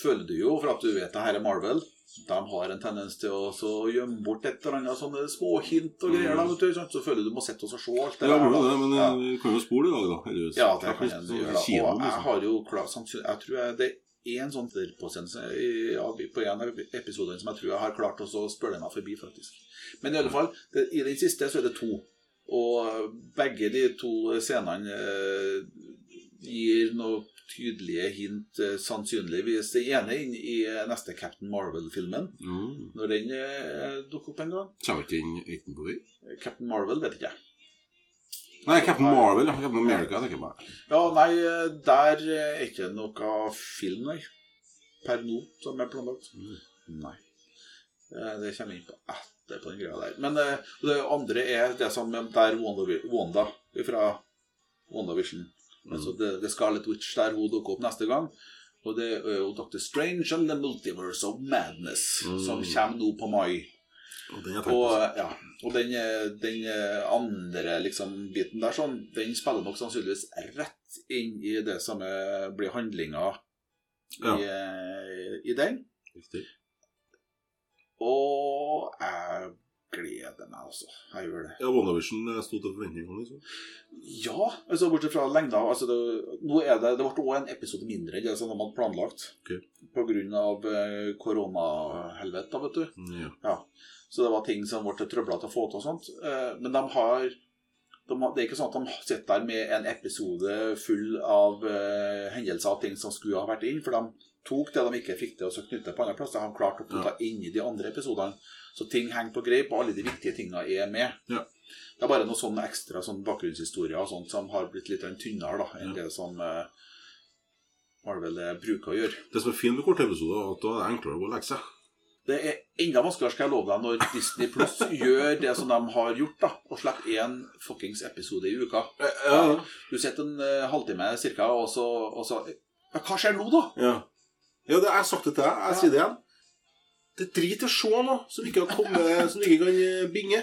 føler du jo, for at du vet det her er Marvel, de har en tendens til å så gjemme bort et eller annet sånne små hint og greier. Da, du, så føler du du må sitte og se alt det Ja, der, det, men Ja. eh, kan jo spole i dag, da. Eller, Ja, det kan jeg sånn gjøre. da. Og jeg har jo klart sannsynlig- Jeg tror jeg, det er en sånn påsendelse på en av episodene som jeg tror jeg har klart å spørre meg forbi, faktisk. Men i alle fall, det, i den siste så er det to. Og begge de to scenene eh, gir noe tydelige hint, eh, sannsynligvis. Det ene inn i neste Captain Marvel-filmen, Mm. når den eh, dukker opp en gang. Kommer ikke inn uten på? Captain Marvel vet ikke jeg. Nei, Captain Marvel. Captain America, tenker jeg bare. Ja, nei, der er ikke noe film, nei. Per nå, som er planlagt. Mm. Nei. Eh, Det kommer inn på etterpå den greia der. Men eh, det andre er det som der Wanda, Wanda fra WandaVision Mm. Altså The, the Scarlet Witch der hun dukker opp neste gang. Og det er jo Dr. Strange and the Multiverse of Madness, Mm. som kommer nå på mai. Og den Og, ja, og den, eh, den eh, andre liksom, biten der, sånn, den spiller nok sannsynligvis rett inn i det som eh, blir handlinga Ja. i, eh, i den. Riktig. Og jeg gleder meg, altså. Jeg gjør det. Ja, WandaVision eh, sto til forventningene, liksom. Ja, altså bortsett fra lengda altså det, Nå er det Det ble også en episode mindre enn det som de hadde planlagt. Okay. Av eh, koronahelvete, vet du. Mm, Ja. Ja, så det var ting som ble trøblete å få til og sånt. Eh, Men de har, de Det er ikke sånn at de sitter der med en episode full av uh, hendelser og ting som skulle ha vært inn, for de tok det de ikke fikk til, og så knyttet på andre plasser. De har klart å putte inn i de andre episodene. Så ting henger på greip, og alle de viktige tingene er med. Ja. Det er bare noen sånne ekstra sånn bakgrunnshistorier og sånt som har blitt litt tynnere da, enn Ja. det som eh, vel det bruker å gjøre. Det som er fint med korte episoder, er at da er det enklere å gå og legge seg. Det er enda vanskeligere, skal jeg love deg, når Disney Plus (laughs) gjør det som de har gjort, da, og slipper én fuckings episode i uka. Ja, Du sitter en uh, halvtime cirka, og så, og så ja, Hva skjer nå, da? ja. ja det, jeg har sagt det til deg. Jeg sier det igjen. Det er drit å se noe som ikke, har kommet, som ikke kan eh, binge.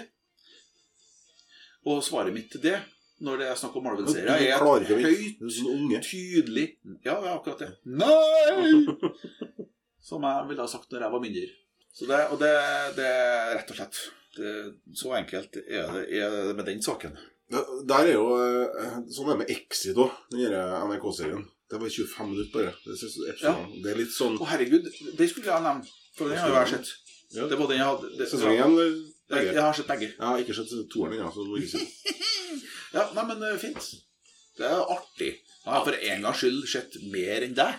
Og svaret mitt til det, når det er snakk om Du Marvel-serier, er et høyt, unge. tydelig Ja, er akkurat det. Nei! (laughs) Som jeg ville ha sagt når jeg var mindre. Så det, og det, det er rett og slett det, Så enkelt er det, er det med den saken. Ja, Der er jo eh, sånn er med Exit òg, den NRK-serien. Det var 25 minutter bare. Det, episoden. det er litt sånn Å, herregud, det skulle jeg ha nevnt. For den har jo jeg sett. Ja. Det var den jeg hadde det, Sesong én jeg, begge. jeg har sett begge. Jeg har ikke sett toeren ennå, så du ikke (laughs) Ja, nei, men eh, fint. Det er artig. Jeg har for en gangs skyld sett mer enn deg.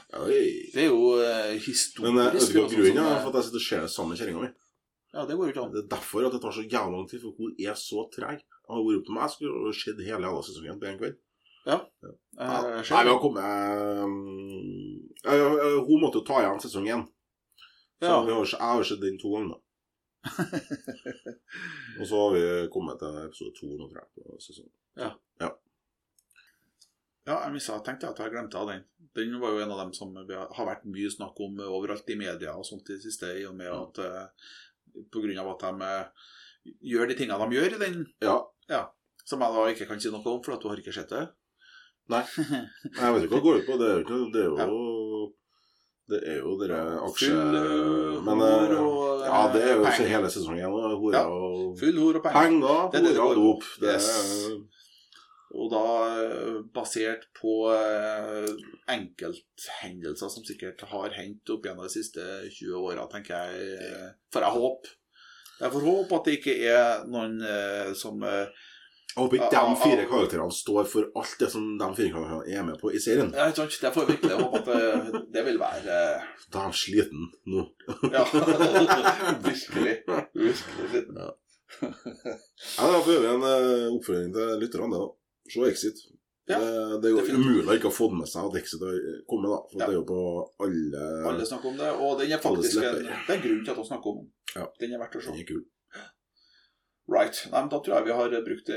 Det er jo eh, historisk. Men jeg vet ikke hva det grunnen er for at jeg sitter og ser det sammen med kjerringa mi. Ja, det går jo ikke an. Det er derfor at det tar så jævla lang tid, for hun er så treg. Jeg har vært opp til meg, skulle sett hele jævla sesongen på én kveld. Ja. Ja. Eh, Nei, vi har kommet ja, Hun måtte jo ta igjen sesong én. Så Ja. vi har, jeg har sett den to ganger. (laughs) Og så har vi kommet til episode 230 av sesongen. Ja. ja. Ja, jeg missa tenkte jeg at jeg glemte av den. Den var jo en av dem som vi har vært mye snakk om overalt i media og sånt i det siste, i og med at eh, på grunn av at de eh, gjør de tingene de gjør i den, Ja. som jeg da ikke kan si noe om, for at du har ikke sett det. Nei. (laughs) Jeg vet ikke hva det går ut på. Det er jo, det er jo Det er jo dere aksje... Men eh, Ja, det er jo ikke hele sesongen. Hora Ja. og Full hor og penger. penger, Det er hora og dop. Det er Og da eh, basert på eh, enkelthendelser som sikkert har hendt opp gjennom de siste 20 åra, tenker jeg. eh, For jeg håper. Jeg får håpe at det ikke er noen eh, som eh, Jeg håper ikke de fire karakterene står for alt det som de fire karakterene er med på i serien. Ja, ikke sant? Jeg får virkelig håpe at eh, det vil være eh, Da er han sliten nå. Ja. (laughs) virkelig. Virkelig sliten. Ja, Da får vi en oppfordring oppfølging til lytterne. det da. Se Exit. Ja, det, det er jo umulig å ikke ha fått med seg at Exit har kommet, da. For Ja. det er jo på alle Alle snakker om det, og den er faktisk en, det er en grunn til at vi snakker om den. Ja. Den er verdt å se. Den er kul. Right. Nei, men Da tror jeg vi har brukt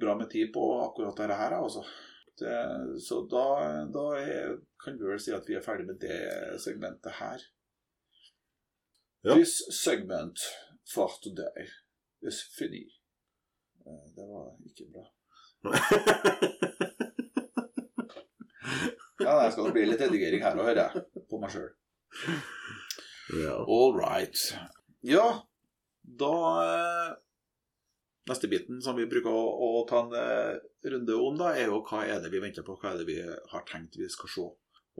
bra med tid på akkurat dette her. Altså. Det, så da, da er, kan vi vel si at vi er ferdig med det segmentet her. Ja. This segment for today is fini. Eh, Det var ikke bra. (laughs) Ja, det skal bli litt redigering her òg, hører jeg på meg sjøl. ja. All right. Ja, da eh, Neste biten som vi bruker å, å ta en eh, runde om, da, er jo hva er det vi venter på, hva er det vi har tenkt vi skal se.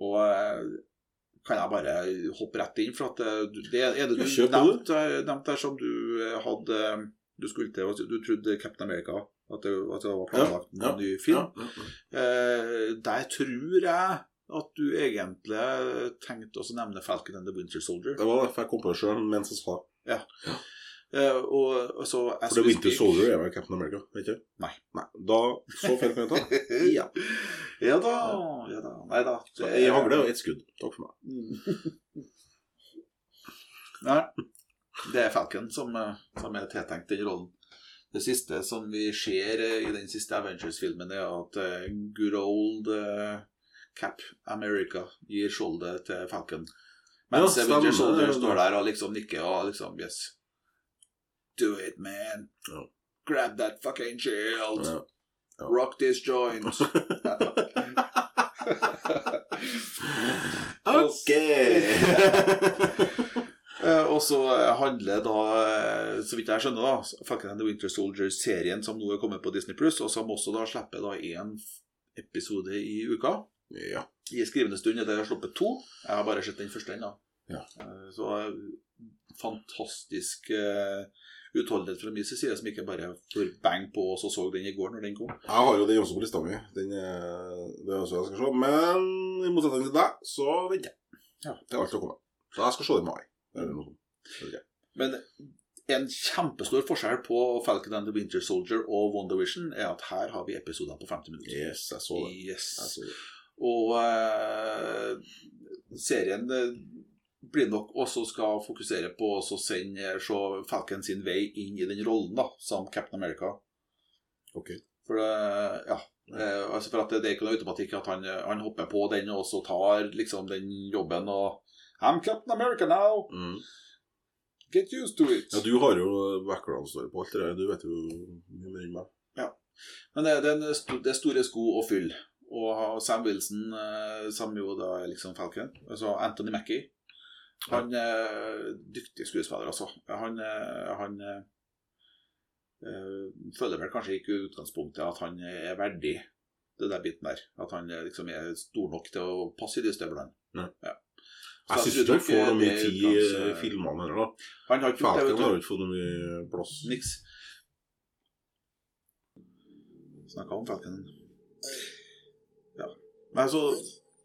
Og eh, kan jeg bare hoppe rett inn, for at eh, det er det du Ja, nevnte, nevnt der som du hadde Du skulle til Du trodde Captain America at det, at det var planlagt en ja, ny film. Ja, ja, Eh, der tror jeg at du egentlig tenkte å nevne Falcon and the Winter Soldier. Det var derfor jeg kom på det sjøl mens jeg sa det. Eh, og, og så For det er Winter Soldier er vel Captain America? vet ikke? Nei. Nei. Da Så (laughs) feil kan jeg ta. Ja. ja da. Ja da. Nei da. Så Ei hagle og ett skudd. Takk for meg. Mm. (laughs) Nei. Det er Falcon som, eh, som er tiltenkt den rollen. Det siste som vi ser eh, i den siste Avengers-filmen, er at eh, good old eh, Cap America gir skjoldet til Falcon. Mens Ja, Avengers. Soldier står der og liksom nikker og liksom Yes. Do it, man. Ja. Grab that fucking shield. Ja. Ja. Rock this joint. (laughs) Ok! Eh, og så eh, handler da, eh, så vidt jeg skjønner, da Falcon and the Winter Soldier-serien som nå er kommet på Disney Pluss, og som også da slipper da én episode i uka. ja. I skrivende stund er det sluppet to. Jeg har bare sett den første ennå. Ja. Så fantastisk eh, utholdenhet fra min side, som ikke bare får bang på og så den i går når den kom. Jeg har jo den også på lista mi. Den er, det er også jeg skal se. Men i motsetning til deg, så venter jeg. Ja. Det er alt å komme. Så jeg skal se det i mai. Eller noe sånt. Men en kjempestor forskjell på Falcon and the Winter Soldier og WandaVision er at her har vi episoder på 50 minutter. Yes, jeg så det. Yes. Jeg så det. Og uh, serien eh, blir nok også skal fokusere på å sende se Falcon sin vei inn i den rollen da, som Captain America. Ok. For det, ja eh, altså for at det, det er ikke noe automatikk at han, han hopper på den og så tar liksom den jobben og I'm Captain America now! Mm. Get used to it! Ja, du har jo background story på alt det der. Du vet jo mye mer enn meg. Ja. Men det, er det er store sko å fylle. Og Sam Wilson, eh, som jo da er liksom Falcon, altså Anthony Mackie Han er dyktig skuespiller, altså. Han, eh, han eh, eh, føler vel kanskje ikke i utgangspunktet at han er verdig det der biten der. At han eh, liksom er stor nok til å passe i de støvlene. Ja. Jeg syns ikke han får noe mye tid i filmene heller, da. Han har ikke fått noe mye plass. Niks. Snakka om Falcon. Ja. Men altså,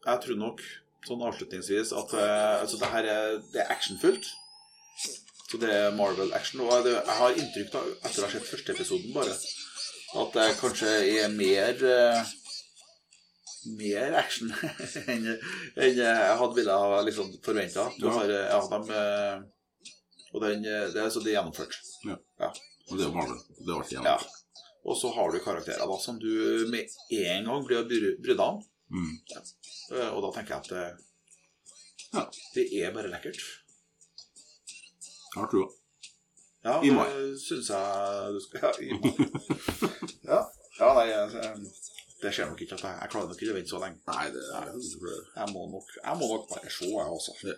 jeg tror nok, sånn avslutningsvis, at eh, altså, det her er, det er actionfullt. Så det er Marvel-action. Og jeg har inntrykk av, etter å ha sett første episoden bare, at det kanskje er mer eh, mer action (laughs) enn enn jeg hadde ville ha liksom forventa. Ja. Ja, de, eh, og den, eh, det er så det er gjennomført. Og det er Marvel. Det er alltid gjennomført. Ja. Og så har du karakterer da, som du med en gang blir brydd om. Mm. Ja. Og da tenker jeg at det, Ja. det er bare lekkert. Jeg har trua. Ja, I mai. det syns jeg du skal (laughs) Ja, i mai. ja. ja nei, jeg- det skjer nok ikke at jeg, jeg klarer nok ikke å vente så lenge. Nei, det er ikke. Jeg må nok, jeg må nok bare se, jeg også. Ja.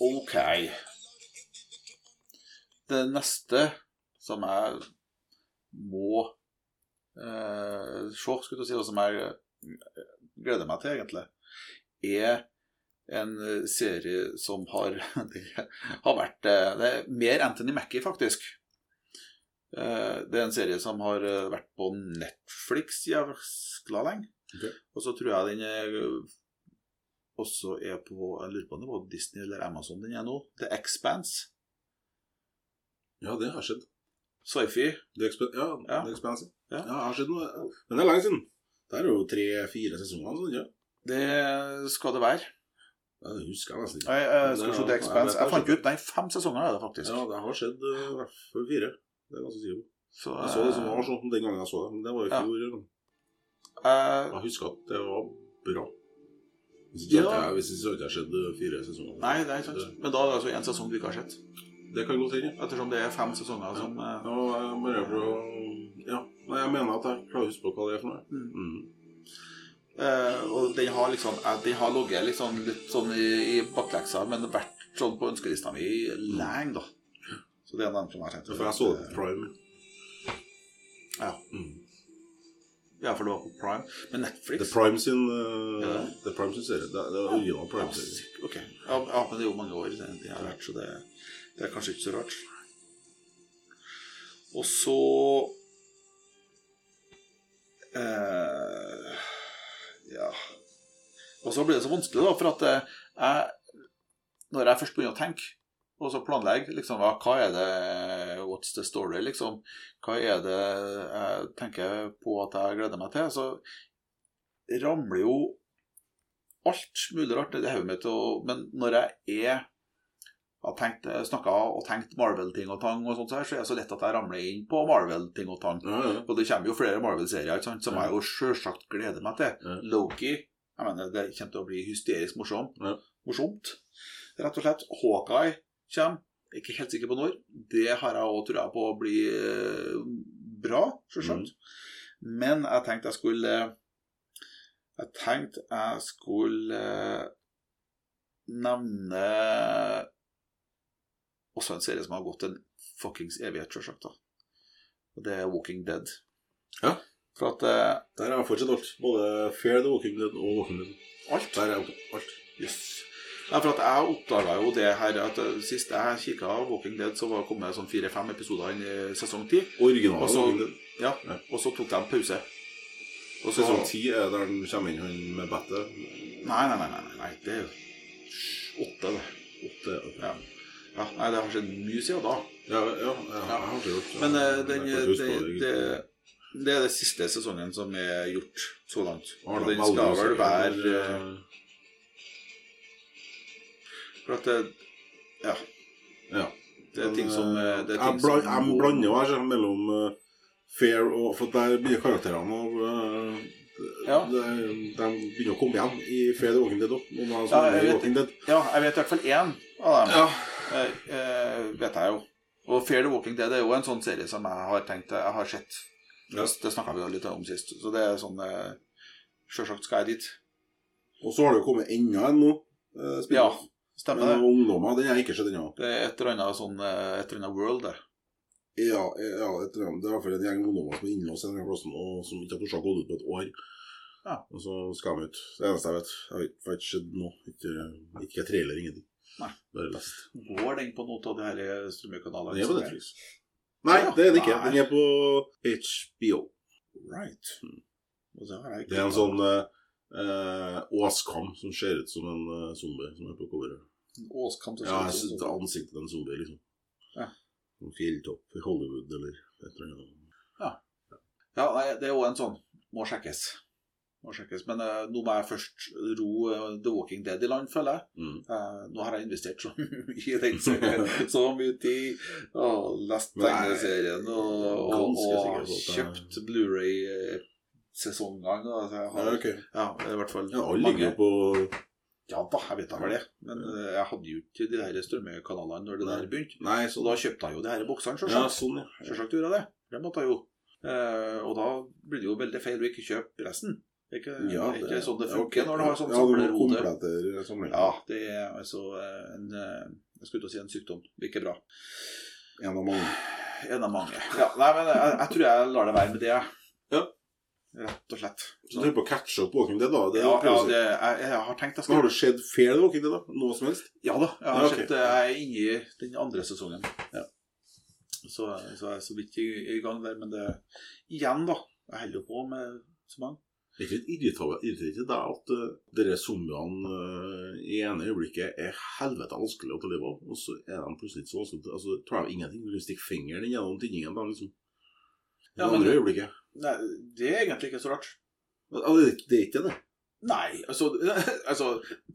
Ok. Det neste som jeg må eh, se, skulle du si, og som jeg eh, gleder meg til, egentlig, er en eh, serie som har, (laughs) har vært eh, Det er mer Anthony Mackie, faktisk. Det er en serie som har vært på Netflix jævla lenge. Okay. Og så tror jeg den er, også er på Jeg lurer på om det var Disney eller Amazon den er nå. The Expanse. Ja, det har skjedd. Sci-fi. Ja, Ja. The Expanse. Ja. Har skjedd noe. Men det er lenge siden. Det er jo tre-fire sesonger. Sånn, ja. Det skal det være. Ja, Det husker jeg nesten ikke. Jeg, jeg skal se The Expanse. jeg Jeg fant ut Nei, fem sesonger er det faktisk. Ja, det har skjedd eh, i hvert fall fire. Det er ganske sikkert. Så, Jeg så det som eh, var sånn den gangen jeg så det, men det var i Ja. fjor. Ja. eh, Jeg husker at det var bra. Hvis ikke ja. hvis ikke skjedd eh, fire sesonger. Nei, det er sant. Men da er det altså en sesong du ikke har sett. Det kan godt hende. Ettersom det er fem sesonger som ja. Ja, jeg Nei, jeg mener at jeg klarer å huske på hva det er for noe. Mm. Mm. eh, Og den har liksom eh, Den har ligget liksom litt sånn i, i bakleksa, men vært sånn på ønskelista mi lenge, da. Så det er den som jeg sett. For jeg så det på Prime. Ja. Mm. Ja, for det var på Prime. Men Netflix The Prime sin uh, Ja. The Prime sin serie. Det, det original Ja, Prime-serie. Okay. Ja, ja, men det er jo mange år siden det har vært, så det, det er kanskje ikke så rart. Og så eh, Ja Og så blir det så vanskelig, da, for at eh, jeg Når jeg først begynner å tenke, og så planlegge liksom, hva, hva er det What's the story, liksom? Hva er det jeg tenker på at jeg gleder meg til? Så ramler jo alt mulig rart nedi hodet mitt. Men når jeg er har tenkt, snakka og tenkt Marvel-ting og tang, og sånt, så er det så lett at jeg ramler inn på Marvel-ting og tang. Ja, ja. Og det kommer jo flere Marvel-serier som jeg jo sjølsagt gleder meg til. Loki jeg mener, Det kommer til å bli hysterisk morsom. Morsomt. Rett og slett. Hawkeye kommer. Ikke helt sikker på når. Det har jeg òg trua på å bli bra, selvsagt. Mm. Men jeg tenkte jeg skulle Jeg tenkte jeg skulle eh, nevne også en serie som har gått en fuckings evighet, sjølsagt. Og det er Walking Dead. Ja. For at eh, Der har jeg fortsatt alt. Både Fair the Walking Dead og Walking Dead. alt Der er alt. Yes. Nei, for at jeg oppdaga jo det her at eh, Sist jeg kikka Walking Dead, så var det kommet sånn fire-fem episoder inn i sesong ti. Original Og så- Walking Dead. Ja, Ja. og så tok de en pause. Og så Sesong ti er der den kommer inn han med battet? Nei, nei, nei, nei, nei, det er jo åtte, det. Åtte. Ja. Ja. Nei, det har skjedd mye siden da. Ja, ja, ja, jeg har gjort Men uh, den, Jeg det, det, det, er det siste sesongen som er gjort så langt. Og den skal vel være eh, eh, For at det Ja. Ja. Det er ting som eh, det er jeg, ting bland, som jeg blander jo her sånn, mellom uh, Fair og For der begynner karakterene å uh, Ja. de, de begynner å komme igjen i Fair the Walking Dead òg. Jeg Ja, jeg vet i hvert fall én av dem. Ja. Eh, eh, vet jeg jo. Og Fair the Walking Dead er jo en sånn serie som jeg har tenkt jeg har sett. Ja. Det snakka vi jo litt om sist. Så det er sånn eh, Sjølsagt skal jeg dit. Og så har det jo kommet enda en nå. eh, Ja, stemmer det. ungdommer, den har jeg ikke sett ennå. Det er et eller annet sånn eh, Et eller annet world der. Ja, ja et eller annet. det er i hvert fall en gjeng ungdommer som er innlåst en plass og som ikke har tort å gå ut på et år. Ja. Og så skal de ut. Det eneste jeg vet. Jeg vet jeg vet ikke noe. Ikke, ikke trailer, ingenting. Nei. Bare last. Går den på noen av de her strømmekanalene? Den er på Netflix. Nei, Ja. det er den ikke. Den er på HBO. Right. Så har Det er en sånn eh, eh, åskam som ser ut som en uh, zombie som er på coveret. Åskam som Ja, ser jeg ut som- ansiktet til en zombie, liksom. Ja. En fjelltopp i Hollywood eller et eller annet. Ja, ja det er òg en sånn Må sjekkes. Må sjekkes. Men uh, nå må jeg først ro uh, The Walking Dead i land, føler jeg. Mm. Uh, nå har jeg investert så (laughs) mye i den serien. Så mye tid. Og lest tegneserien og, og, og, og kjøpt Blu-ray-sesongene. Altså, jeg har- Ja, okay. ja, i hvert fall Ja, alle ligger på Ja da, jeg vet da vel det. Men jeg hadde jo ikke de der strømmekanalene når det der begynte. Nei, Så så da kjøpte jeg jo de her boksene, Ja, sånn, ja. Sjølsagt gjorde jeg det. Det måtte jeg jo. Eh, og da blir det jo veldig feil å ikke kjøpe resten. Det er ikke, Ja, det ikke sånn det funker okay. når du har sånn Ja, samlerhode. komplettere. Ja, det er altså eh, en eh, Jeg skulle til å si en sykdom. Ikke bra. En av mange. En av mange. Ja, nei, men jeg, jeg tror jeg lar det være med det. Ja. Rett og slett. Så du er på å catche opp Walking Dead, da? Det ja, ja, det, jeg, jeg har tenkt jeg Men Har skal du sett Fair Walking Dead, da? Noe som helst? Ja da, jeg har Ja, okay. sett Jeg er inne i den andre sesongen. Ja. Så, så jeg er så vidt i, i gang der. Men det igjen, da. Jeg holder jo på med så mange. Det er ikke litt irriterende irriterer ikke deg at uh, dere zombiene uh, i ene øyeblikket er helvete vanskelig å ta livet av, og så er de plutselig ikke så vanskelig Altså, tar de ingenting. Du stikker fingeren gjennom tinningen, da, liksom. Ja, det men- andre øyeblikket. Nei, det er egentlig ikke så rart. Al det, er- det er ikke det. Nei, altså, (laughs) altså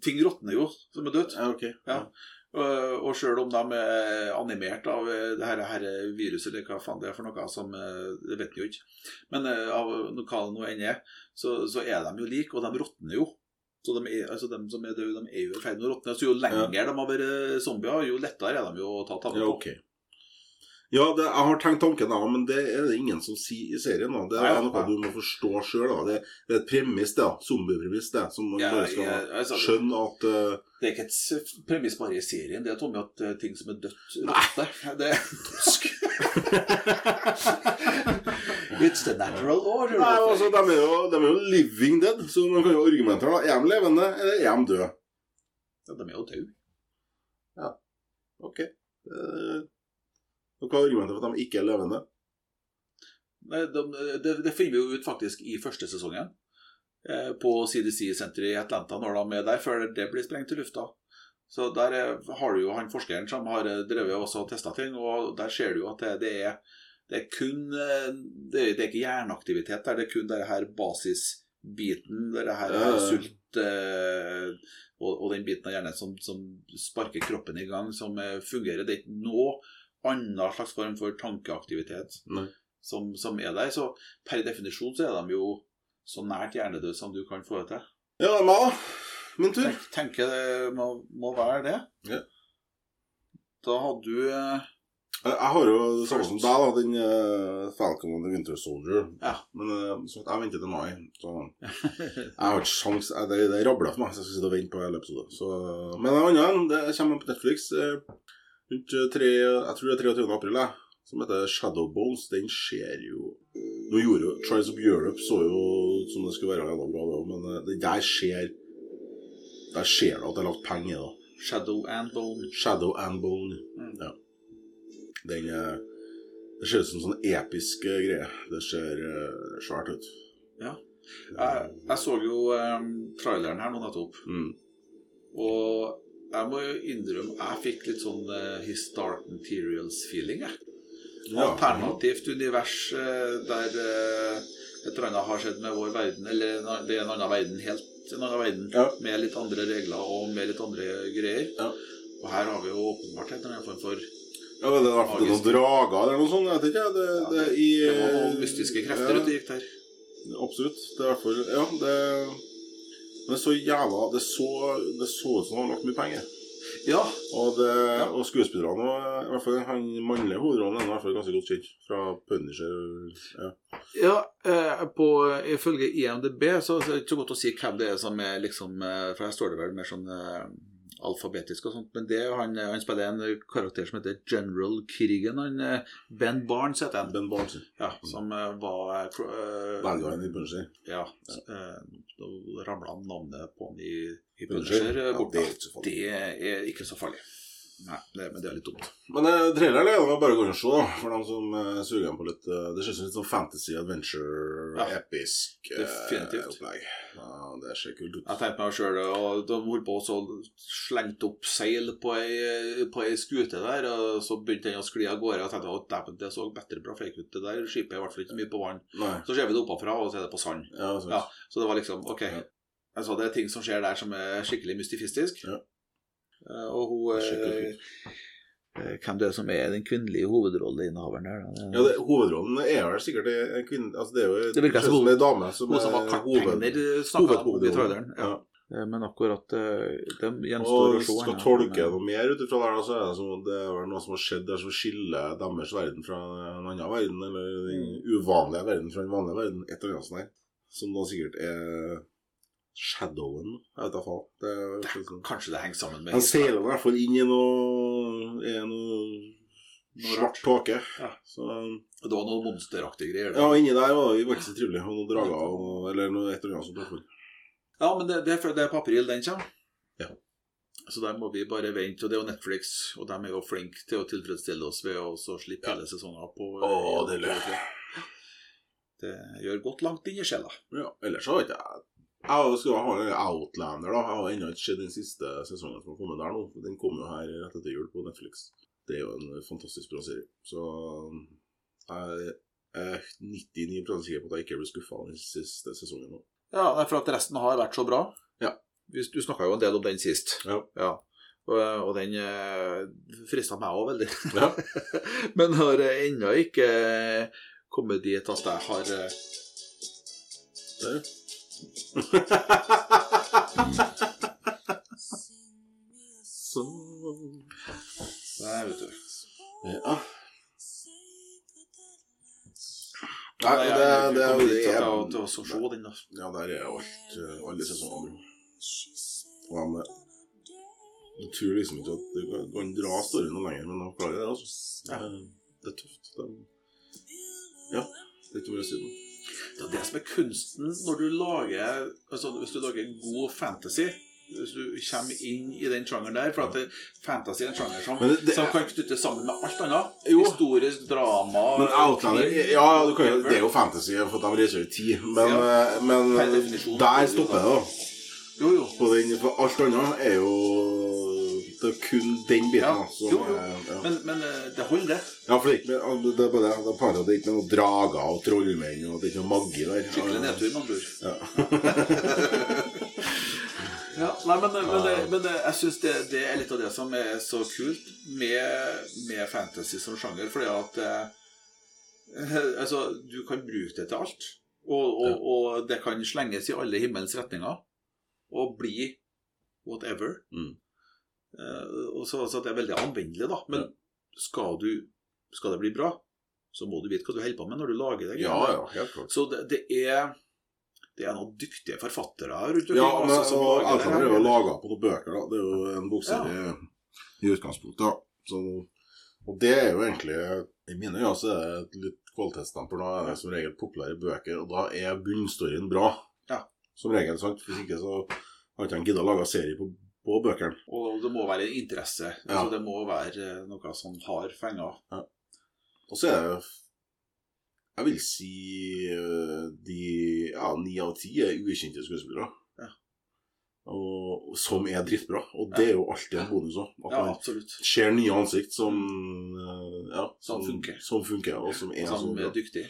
Ting råtner jo som er dødt. Ja, ok. Ja. Og, og sjøl om de er animert av eh, det her, her viruset, eller hva faen det er for noe, som eh, Det vet vi jo ikke. Men eh, av hva det nå enn er, så, så er de jo like, og de råtner jo. Så de, er, altså de som er døde, de er jo i ferd med å råtne. Så jo lenger de har vært zombier, jo lettere er de jo å ta tabbe Ja, på. Ja, det, jeg har tenkt tanken, da, men det er det ingen som sier i serien. da. Det Nei, er ja. noe du må forstå sjøl. Det, det er et premiss, det. Zombiepremiss, det. Som man Ja, bare skal ja, altså- skjønne at uh... Det er ikke et premiss bare i serien, det er Tommy at uh, ting som er dødt, råtner. Det er tosk. (laughs) It's the natural order. Nei, altså, de er, jo, de er jo living dead, så man kan jo argumentere. da. Er de levende, eller er de døde? Ja, de er jo døde. Ja. Ok. Eh, og hva er argumentet for at de ikke er levende? Nei, de, det, det finner vi jo ut faktisk i første sesongen. Eh, på CDC-senteret i Atlanta når de er der, før det blir sprengt i lufta. Så der er, har du jo han forskeren som har eh, drevet også og testa ting, og der ser du jo at det, det er det er kun eh, det, er- det er ikke hjerneaktivitet der, det er kun det her basisbiten, det her ja. sult eh, og, og den biten av hjernen som, som sparker kroppen i gang, som eh, fungerer. Det er ikke noe annen slags form for tankeaktivitet som, som er der. Så per definisjon så er de jo så nært hjernedød som du kan få det til. Ja, det er meg. Min tur. Tenk, tenker det må, må være det. Ja. Da hadde du eh, Jeg har jo det samme som deg, da, den uh, Falcon and the Winter Soldier. Ja. Men så jeg venter til mai. Så (laughs) jeg har ikke sjans Det, det rabler for meg, så jeg skal sitte og vente på hele episoden. Så, men en annen det kommer på Netflix eh, rundt eh, tre, jeg tror det er 23. april, jeg, som heter Shadow Bones. Den ser jo Nå gjorde jo Trials of Europe så jo som det skulle være jævla bra, det, men det der skjer Der ser du at det er lagt penger i det. Shadow and Bone. Shadow and Bone. Mm. Ja. Den eh, Det ser ut som en sånn episk eh, greie. Det ser uh, svært ut. Ja. Jeg, jeg så jo um, traileren her nå nettopp, Mm. og jeg må jo innrømme jeg fikk litt sånn uh, His Dark Materials-feeling. jeg. Alternativt univers uh, der uh, et eller annet har skjedd med vår verden, eller det er en annen verden, helt en annen verden, Ja. med litt andre regler og med litt andre greier. Ja. Og her har vi jo åpenbart en eller annen form for Ja, men det er i hvert fall noen drager eller noe sånt. Jeg vet ikke. Det, Ja, det, i, Det var noen mystiske krefter ja, ute gikk der. Absolutt. Det er i hvert fall Ja, det Men det så jævla Det så, det så ut som det var lagt mye penger. Ja, Og, det, Ja. og skuespillerne, var i hvert fall han mannlige hovedrollen, er i hvert fall ganske godt kjent fra Punisher. Ja. ja eh, på, ifølge IMDb så, så er det ikke så godt å si hvem det er som er liksom eh, For her står det vel mer sånn eh, alfabetisk og sånt, men det han, han spiller en karakter som heter General Krigen. Han, eh, ben Barnes heter han. Ben Barnes. Ja, som eh, var uh, Velgeren eh, guyen i Punisher. Ja. Da ramla navnet på han i, i Punisher? Ja, det er. Det er ikke så farlig. Nei, det, men det er litt dumt. Men eh, traileren er jo bare å gå inn og se, for dem som uh, suger på litt eh, Det ser ut som litt sånn fantasy, adventure, Ja, episk eh, definitivt. opplegg. Ja, det ser kult ut. Jeg tenkte meg sjøl og De holdt på å slengte opp seil på ei, på ei skute der, og så begynte den å skli av gårde. Og jeg tenkte at dæven, det så bedre bra fake ut. Det der skipet er i hvert fall ikke mye på vann. Nei. Så ser vi det oppafra, og så er det på sand. Ja, sant. Ja, Så det var liksom OK. Ja. Altså, det er ting som skjer der som er skikkelig mystifistisk. Ja. Eh, Og hun eh, eh, Hvem det er som er den kvinnelige hovedrolleinnehaveren der? Ja, det, Hovedrollen er vel sikkert en kvinne altså Det er jo Det virker som en dame som Hun som var er karttegner, hoved, i traileren. Ja. Ja. Men akkurat det gjenstår Og å se. skal ja. tolke noe mer ut ifra der, så er det som det er noe som har skjedd der som skiller deres verden fra en annen verden, eller den Mm. uvanlige verden fra den vanlige verden. Et eller annet sånt der. Som da sikkert er shadowen. Jeg vet da faen. Det er jo sånn- Kanskje det henger sammen med Han seiler i hvert fall inn i noe, i noe svart tåke. Ja. Det var noe monsteraktige greier. ja, inni der var det ikke så trivelig. Og noen drager og Eller noe et eller annet sånt. i. Ja, men det, det, det er på april den kommer. Ja. Så der må vi bare vente. Og det er jo Netflix, og de er jo flinke til å tilfredsstille oss ved å slippe Ja. hele sesonger på Å, det. Det gjør godt langt inn i sjela. Ja, ellers så har ikke jeg Jeg skal ha en Outlander, da. Jeg har ennå ikke sett den siste sesongen som har kommet der nå. Den kom jo her rett etter jul på Netflix. Det er jo en fantastisk bra serie. Så jeg er 99% sikker på at jeg ikke blir skuffa den siste sesongen nå. Ja, for at resten har vært så bra. Ja. Du snakka jo en del om den sist. Ja. Og, og den eh, frista meg òg veldig. Ja. (laughs) Men har ennå ikke kommet dit at jeg har eh, Der. Så Nei, vet du. Ja. Nei, det, det, det, det, jo det er jeg- til å se den, da. Ja, der er alt, eh, alle sesongene. Eh, Jeg tror liksom ikke at du kan, dra storyen noe lenger, men de klarer det, altså. Det er, det er tøft. Det er, ja, det er ikke mer å si om det. Er det som er kunsten når du lager altså Hvis du lager god fantasy Hvis du kommer inn i den sjangeren der For at det, fantasy er en sjanger som, det- det som kan knytte sammen med alt annet. Jo. Historisk drama Men Outlander Ja, du kan, det er jo fantasy, for de reiser i tid, men, Ja. eh, men der stopper det, da. Jo, jo. På den, for alt annet er jo Det er kun den biten Ja, jo, jo. er ja. Men, men eh, det holder, det. Ja, for det er ikke med- det er bare det, det, er, det er ikke noen drager og trollmenn, og det er ikke noe magi der. Skikkelig nedtur, man tror. Ja. (laughs) Ja, nei, men, men, det, men det, jeg syns det, det er litt av det som er så kult med, med fantasy som sjanger. Fordi at eh, (laughs) Altså, du kan bruke det til alt. Og, og, og det kan slenges i alle himmelens retninger. Og bli whatever. Mm. Eh, og så, så det er veldig anvendelig, da. Men skal, du, skal det bli bra, så må du vite hva du holder på med når du lager det. ja, ja, helt klart. Så det, det er det er noen dyktige forfattere her rundt omkring. Ja, men altså, og lager det er jo laga på noen bøker, da. Det er jo en bokserie i utgangspunktet. da. Så, og det er jo egentlig I mine øyne så er det et litt kvalitetsstempel. Da er det som regel populære bøker, og da er bunnstoryen bra. Ja. Som regel, sant. Hvis ikke så har ikke han gidda å lage serie på, på bøkene. Og det må være en interesse. Ja. Altså, det må være eh, noe som har fenger. Og så er jeg Jeg vil si øh, de ja, ni av ti er ukjente skuespillere. Ja. Og, som er drittbra. Og det er jo alltid en bonus òg. At Ja, man ser nye ansikt som øh, ja, Som funker. Som funker, og som er Som er dyktig.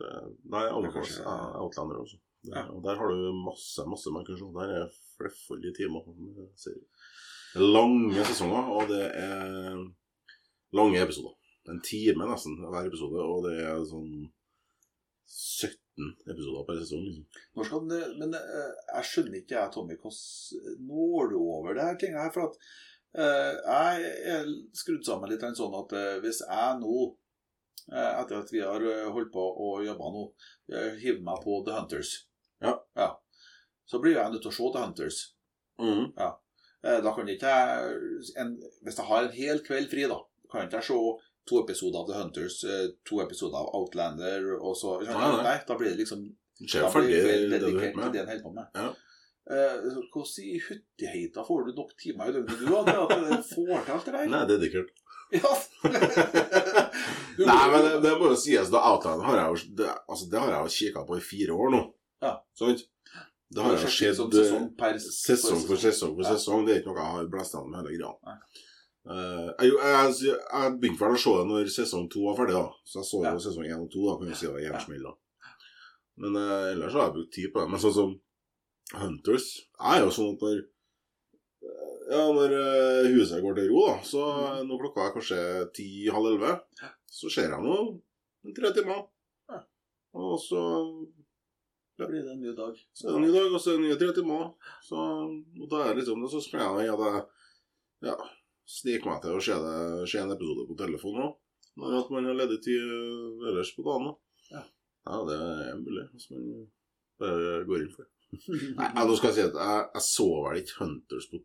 Det, nei, anbefales Outlander også. Det, Ja. Og der har du masse masse man kan se. Der er flerfoldige timer med. Er Lange sesonger, og det er lange episoder. En time nesten hver episode, og det er sånn 17 episoder per sesong. liksom. Når skal den, men eh, jeg skjønner ikke, jeg, Tommy, hvordan når du over det her tinga her? For at uh, jeg er skrudd sammen litt sånn at uh, hvis jeg nå, etter at vi har holdt på og jobba nå, hiver meg på The Hunters, Ja. så blir jeg nødt til å se The Hunters. Mm. Ja. Da kan ikke jeg en, Hvis jeg har en hel kveld fri, da, kan ikke jeg se to episoder av The Hunters, eh, to episoder av Outlander, og så Nei, nei. Da blir det liksom Da blir det dedikert til det med. en holder på med. Ja. Eh, Hvordan i huttiheita får du nok timer i døgnet, du, har til At du får til alt det der? Nei, dedikert. (laughs) Ja. (laughs) Nei, men det, det må jo sies, da Outlander har jeg jo det, altså, det har jeg jo kikka på i fire år nå. Ja. Sant? Det har jo skjedd som eh, sesong sesong for sesong for Ja. sesong. Det er ikke noe jeg har blæsta med hele greia. Eh, jeg, jeg, jeg, begynte vel å se det når sesong to var ferdig, da. Så jeg så Ja. jo sesong én og to, da, kan jo si det var jernsmell, da. Men uh, ellers har jeg brukt tid på det. Men sånn som Hunters Jeg er jo sånn at når eh, ja, når uh, huset går til ro, da, så Mm. når klokka er kanskje ti-halv elleve, så ser jeg nå en tre timer. Ja. Og så ja. blir det en ny dag. så er det en ny dag, og så er det nye tre timer. Så, og da er det liksom, så skal jeg at jeg ja, sniker meg til å se, det, se en episode på telefonen òg. Når at man har ledig tid øh, ellers på dagen. da. Ja. ja, det er mulig hvis man bare går inn for det. (laughs) Nei, nå skal jeg si at jeg, jeg så vel ikke Hunters på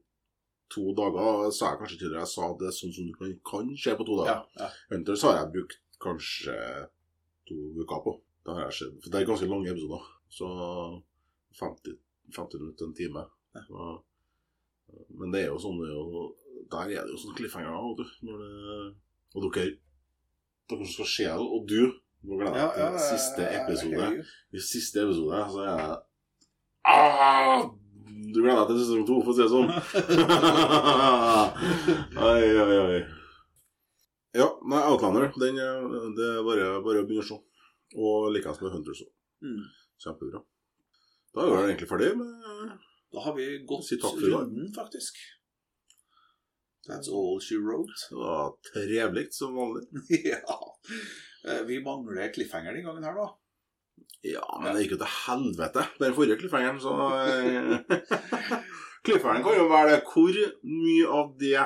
to dager. Sa jeg kanskje tidligere. Jeg sa at det er sånn som du kan, kan skje på to dager. Ja, ja. Hunters har jeg brukt kanskje to uker på. Det har jeg sett. For det er ganske lange episoder. Så 50, 50 minutter, en time. Så, men det er jo sånn det er jo, Der er det jo sånn cliffhanger, da, vet du. Når det, og dere Dere skal se det, og du må glede deg til siste episode. I siste episode så er jeg ah! Du gleder deg til sesong to, for å si det sånn. oi, oi, oi. Ja, nei, Outlander, den, det er bare, bare å begynne å se. Og likeens med Hunters òg. Mm. Kjempebra. Da er vi egentlig ferdig med Da har vi gått runden, faktisk. That's all she wrote. Det var trevelig som vanlig. (laughs) ja. Eh, Vi mangler cliffhanger den gangen her, da. Ja, men det gikk jo til helvete, den forrige cliffhangeren, så eh, (laughs) Cliffhangeren kan jo være det. Hvor mye av det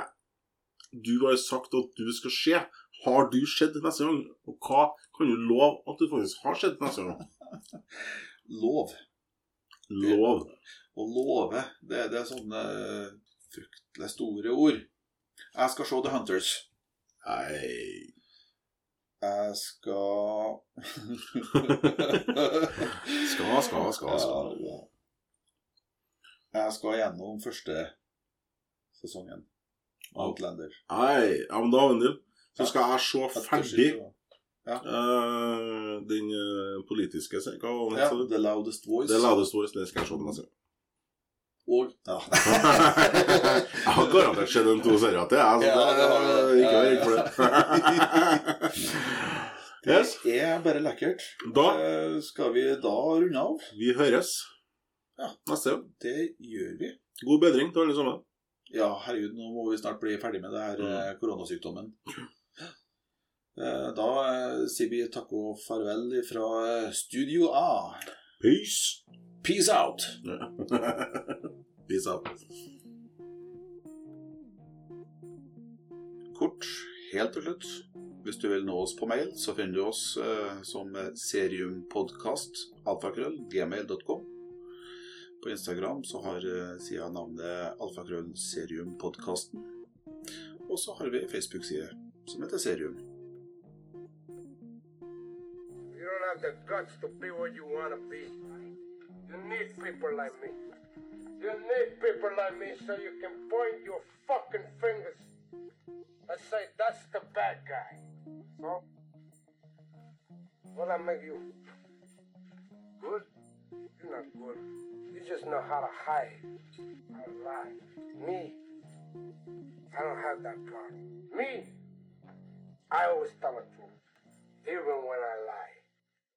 du har sagt at du skal skje, har du skjedd neste gang? Og hva kan du love at du faktisk har skjedd neste gang? (laughs) Lov. Lov. Å love, det, det er sånne fryktelig store ord. Jeg skal se The Hunters. Nei Jeg skal (laughs) Skal, skal, skal. skal. Jeg skal gjennom første sesongen. Outlander. Nei, ja, men da, Vendel, så skal jeg se ferdig ja. eh, den eh, politiske Hva det? Ja? The Loudest Voice. Det Loudest Voice, det skal jeg se neste gang. Og ja. jeg har garantert sett en to serier til, jeg. Så det det har er ikke vær redd for det. (laughs) yes. Det er bare lekkert. Da Eh, Skal vi da runde av? vi høres Ja. neste gang. Det gjør vi. God bedring til alle sammen. Ja, herregud, nå må vi snart bli ferdig med det her Mm. eh, koronasykdommen. Eh, Da sier vi takk og farvel fra Studio A. Peace. Peace out! (laughs) Peace out. Kort, helt til slutt. Hvis du vil nå oss på mail, så finner du oss eh, som seriumpodkast, alfakrøll, gmail.com. På Instagram så har eh, sida navnet alfakrøll seriumpodkasten. Og så har vi Facebook-side som heter Serium. You don't have the guts to be what you want to be. You need people like me. You need people like me so you can point your fucking fingers and say, that's the bad guy. So, what I make you? Good? You're not good. You just know how to hide, how to lie. Me, I don't have that problem. Me, I always tell the truth, even when I lie.